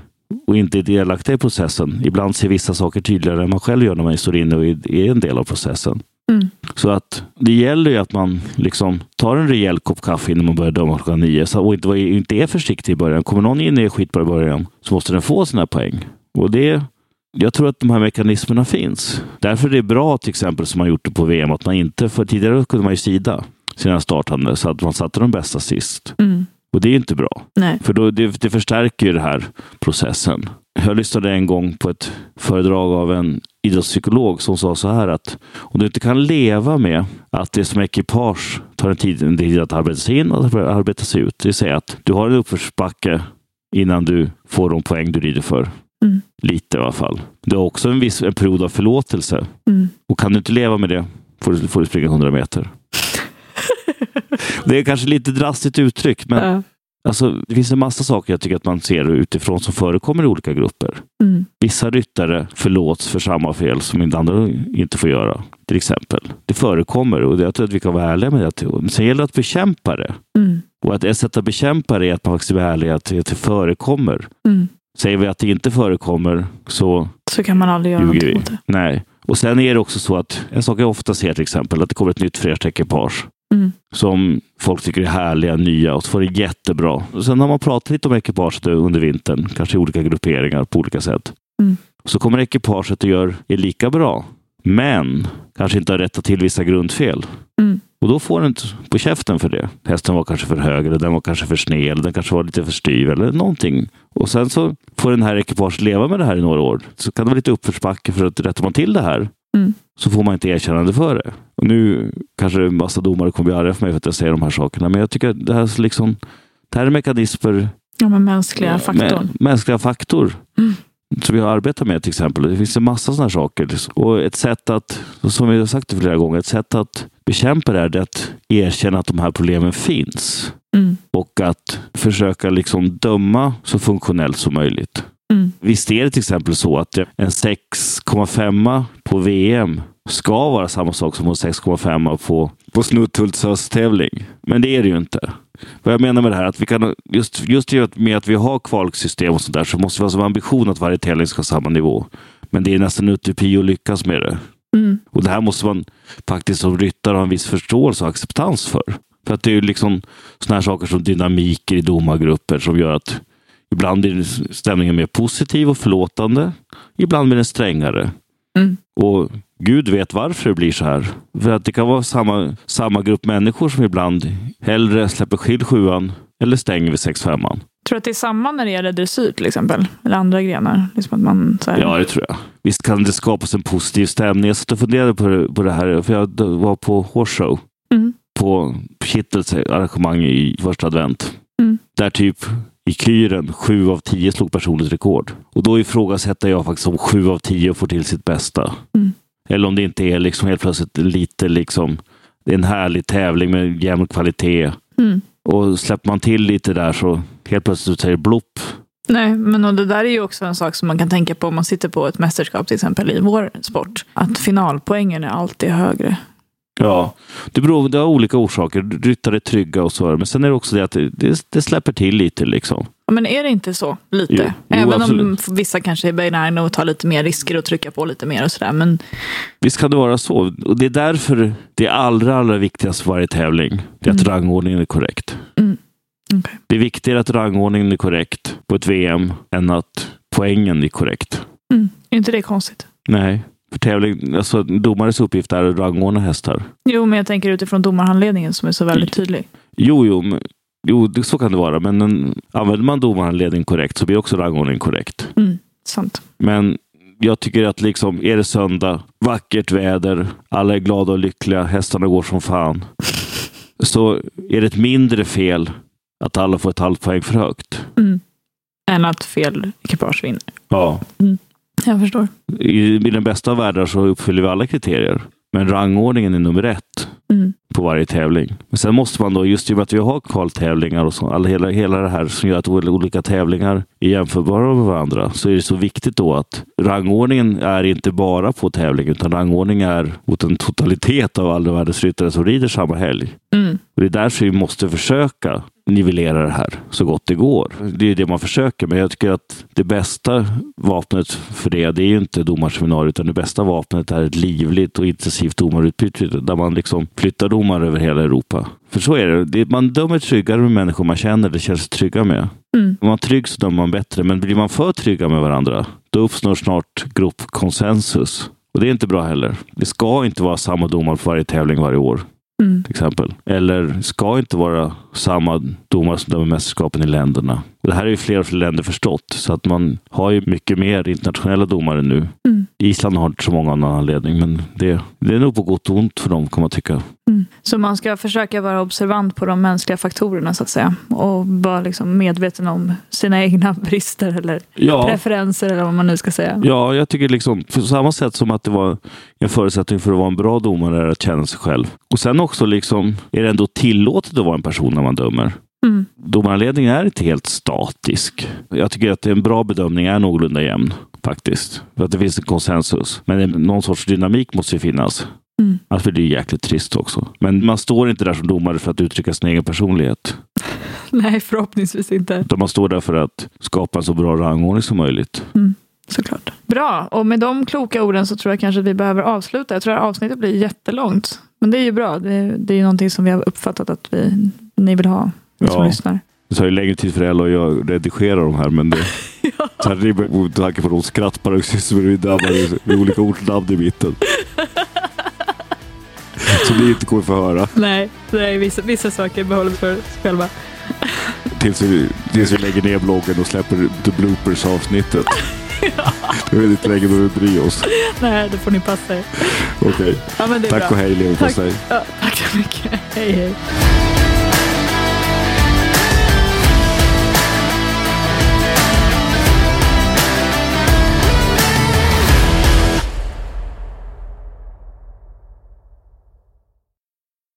och inte är delaktiga i processen, ibland ser vissa saker tydligare än man själv gör när man står inne och är en del av processen. Mm. Så att det gäller ju att man liksom tar en rejäl kopp kaffe innan man börjar döma klockan nio så, och inte, inte är försiktig i början. Kommer någon in i skitbra i början så måste den få sina poäng. Och det, jag tror att de här mekanismerna finns. Därför är det bra till exempel som man gjort det på VM att man inte, för tidigare kunde man ju sida sina startande så att man satte de bästa sist. Mm. Och det är inte bra. Nej. För då, det, det förstärker ju den här processen. Jag lyssnade en gång på ett föredrag av en idrottspsykolog som sa så här att om du inte kan leva med att det som ekipage tar en tid, en tid att arbeta sig in och arbeta sig ut. Det vill säga att du har en uppförsbacke innan du får de poäng du rider för. Mm. Lite i alla fall. Du har också en viss en period av förlåtelse. Mm. Och kan du inte leva med det får du, får du springa 100 meter. det är kanske lite drastiskt uttryck, men Ja. alltså, det finns en massa saker jag tycker att man ser utifrån som förekommer i olika grupper. Mm. Vissa ryttare förlåts för samma fel som inte andra inte får göra, till exempel. Det förekommer och jag tror att vi kan vara ärliga med det. Men sen gäller det att bekämpa det. Mm. Och att ett sätt att bekämpa det är att man faktiskt är ärlig att det förekommer. Mm. Säger vi att det inte förekommer så Så kan man aldrig göra någonting vi. åt det. Nej. Och sen är det också så att en sak jag ofta ser till exempel att det kommer ett nytt fräscht ekipage Mm. som folk tycker är härliga, nya och så får det jättebra. Och sen har man pratat lite om ekipaget under vintern, kanske i olika grupperingar på olika sätt. Mm. Så kommer ekipaget och gör är lika bra, men kanske inte har rättat till vissa grundfel. Mm. Och då får den inte på käften för det. Hästen var kanske för hög, eller den var kanske för sned, eller den kanske var lite för styv eller någonting. Och sen så får den här ekipaget leva med det här i några år. Så kan det vara lite uppförsbacke för att rättar man till det här Mm. så får man inte erkännande för det. Och nu kanske en massa domare kommer bli arga för mig för att jag säger de här sakerna, men jag tycker att det här, är liksom, det här är mekanismer, Ja, men mänskliga faktorn. Mä, mänskliga faktor Mm. Som vi arbetar med till exempel. Det finns en massa sådana saker. Och ett sätt att, som vi har sagt det flera gånger, ett sätt att bekämpa det här är att erkänna att de här problemen finns. Mm. Och att försöka liksom döma så funktionellt som möjligt. Mm. Visst är det till exempel så att en 6,5 på VM ska vara samma sak som en 6,5 på, på Snutthults tävling. Men det är det ju inte. Vad jag menar med det här, att vi kan, just, just med att vi har kvalsystem och sånt där, så måste vi ha som ambition att varje tävling ska ha samma nivå. Men det är nästan utopi att lyckas med det. Mm. Och det här måste man faktiskt som ryttare ha en viss förståelse och acceptans för. För att det är ju liksom såna här saker som dynamiker i domargrupper som gör att ibland är stämningen mer positiv och förlåtande. Ibland blir den strängare. Mm. Och Gud vet varför det blir så här. För att det kan vara samma, samma grupp människor som ibland hellre släpper skill sjuan eller stänger vid sex femman. Tror du att det är samma när det gäller dressyr till exempel? Eller andra grenar? Liksom att man, här, Ja, det tror jag. Visst kan det skapas en positiv stämning. Jag satt och funderade på det, på det här, för jag var på Horse Mm. på Kittels arrangemang i första advent. Mm. Där typ i kyren sju av tio slog personligt rekord. Och då ifrågasätter jag faktiskt om sju av tio får till sitt bästa. Mm. Eller om det inte är liksom helt plötsligt lite liksom, det är en härlig tävling med jämn kvalitet. Mm. Och släpper man till lite där så helt plötsligt säger blopp. Nej, men och det där är ju också en sak som man kan tänka på om man sitter på ett mästerskap till exempel i vår sport. Att finalpoängen är alltid högre. Ja, det, beror, det har olika orsaker. Ryttare är trygga och så. Men sen är det också det att det, det, släpper till lite liksom. Ja, Men är det inte så? Lite? Jo, jo, Även om absolut. vissa kanske är benägna och tar lite mer risker och trycka på lite mer och sådär. Men Visst kan det vara så. Och det är därför det allra, allra viktigaste för varje tävling det är att Mm. rangordningen är korrekt. okej. Det är viktigare att rangordningen är korrekt på ett VM än att poängen är korrekt. Mm. Är inte det konstigt? Nej, för tävling, alltså domares uppgift är att rangordna hästar. Jo, men jag tänker utifrån domarhandledningen som är så väldigt tydlig. Jo, jo, men, jo det, så kan det vara. Men en, använder man domarhandledning korrekt så blir också rangordningen korrekt. Mm. Sant. Men jag tycker att liksom, är det söndag, vackert väder, alla är glada och lyckliga, hästarna går som fan. Så är det ett mindre fel att alla får ett halvt poäng för högt. Mm. Än att fel ekipage vinner. Ja. Jag förstår. I, I den bästa av världar så uppfyller vi alla kriterier. Men rangordningen är nummer ett. Mm. På varje tävling. Men sen måste man då, just i och med att vi har kvaltävlingar och så, alla, hela, hela det här som gör att olika tävlingar är jämförbara med varandra, så är det så viktigt då att rangordningen är inte bara på tävling, utan rangordning är mot en totalitet av alla världens ryttare som rider samma helg. Mm. Och det är därför vi måste försöka nivellera det här så gott det går. Det är det man försöker, men jag tycker att det bästa vapnet för det, det är ju inte domarseminariet, utan det bästa vapnet är ett livligt och intensivt domarutbyte där man liksom flyttar domare över hela Europa. För så är det. man dömer tryggare med människor man känner, det känns trygga med. Mm. Om man är trygg så dömer man bättre, men blir man för trygga med varandra, då uppstår snart gruppkonsensus. Och det är inte bra heller. Det ska inte vara samma domare på varje tävling varje år Mm. till exempel. Eller ska inte vara samma domare som dömer mästerskapen i länderna. Och det här är ju fler och fler länder förstått, så att man har ju mycket mer internationella domare nu. Mm. Island har inte så många av någon anledning, men det, det är nog på gott och ont för dem, kan man tycka. Mm. Så man ska försöka vara observant på de mänskliga faktorerna så att säga. Och vara liksom medveten om sina egna brister eller Ja, preferenser eller vad man nu ska säga. ja, jag tycker liksom, på samma sätt som att det var en förutsättning för att vara en bra domare är att känna sig själv. Och sen också liksom, är det ändå tillåtet att vara en person man dömer? Mm. Domarledningen är inte helt statisk. Jag tycker att en bra bedömning är någorlunda jämn faktiskt. För att det finns en konsensus. Men någon sorts dynamik måste ju finnas. Mm. Blir det ju jäkligt trist också. Men man står inte där som domare för att uttrycka sin egen personlighet. Nej, förhoppningsvis inte. Utan man står där för att skapa en så bra rangordning som möjligt. Såklart. Bra, och med de kloka orden så tror jag kanske att vi behöver avsluta. Jag tror att avsnittet blir jättelångt. Men det är ju bra. Det, det är ju någonting som vi har uppfattat att vi, ni vill ha, ni som Ja. lyssnar. Det tar ju längre tid för Ella och jag redigerar de här, men det... Det är med tanke på de skrattparoxysmer vi drabbade med olika ortnamn i mitten. Som ni inte kommer få höra. Nej, är vissa, vissa saker behåller vi för oss själva. Tills vi, tills vi lägger ner bloggen och släpper the bloopers avsnittet. Jag vet inte längre behöver bry oss. Nej, det får ni passa er. Okej. Ja, det är Tack bra. och hej Tack. leverpastej. Ja, tack så mycket. Hej, hej.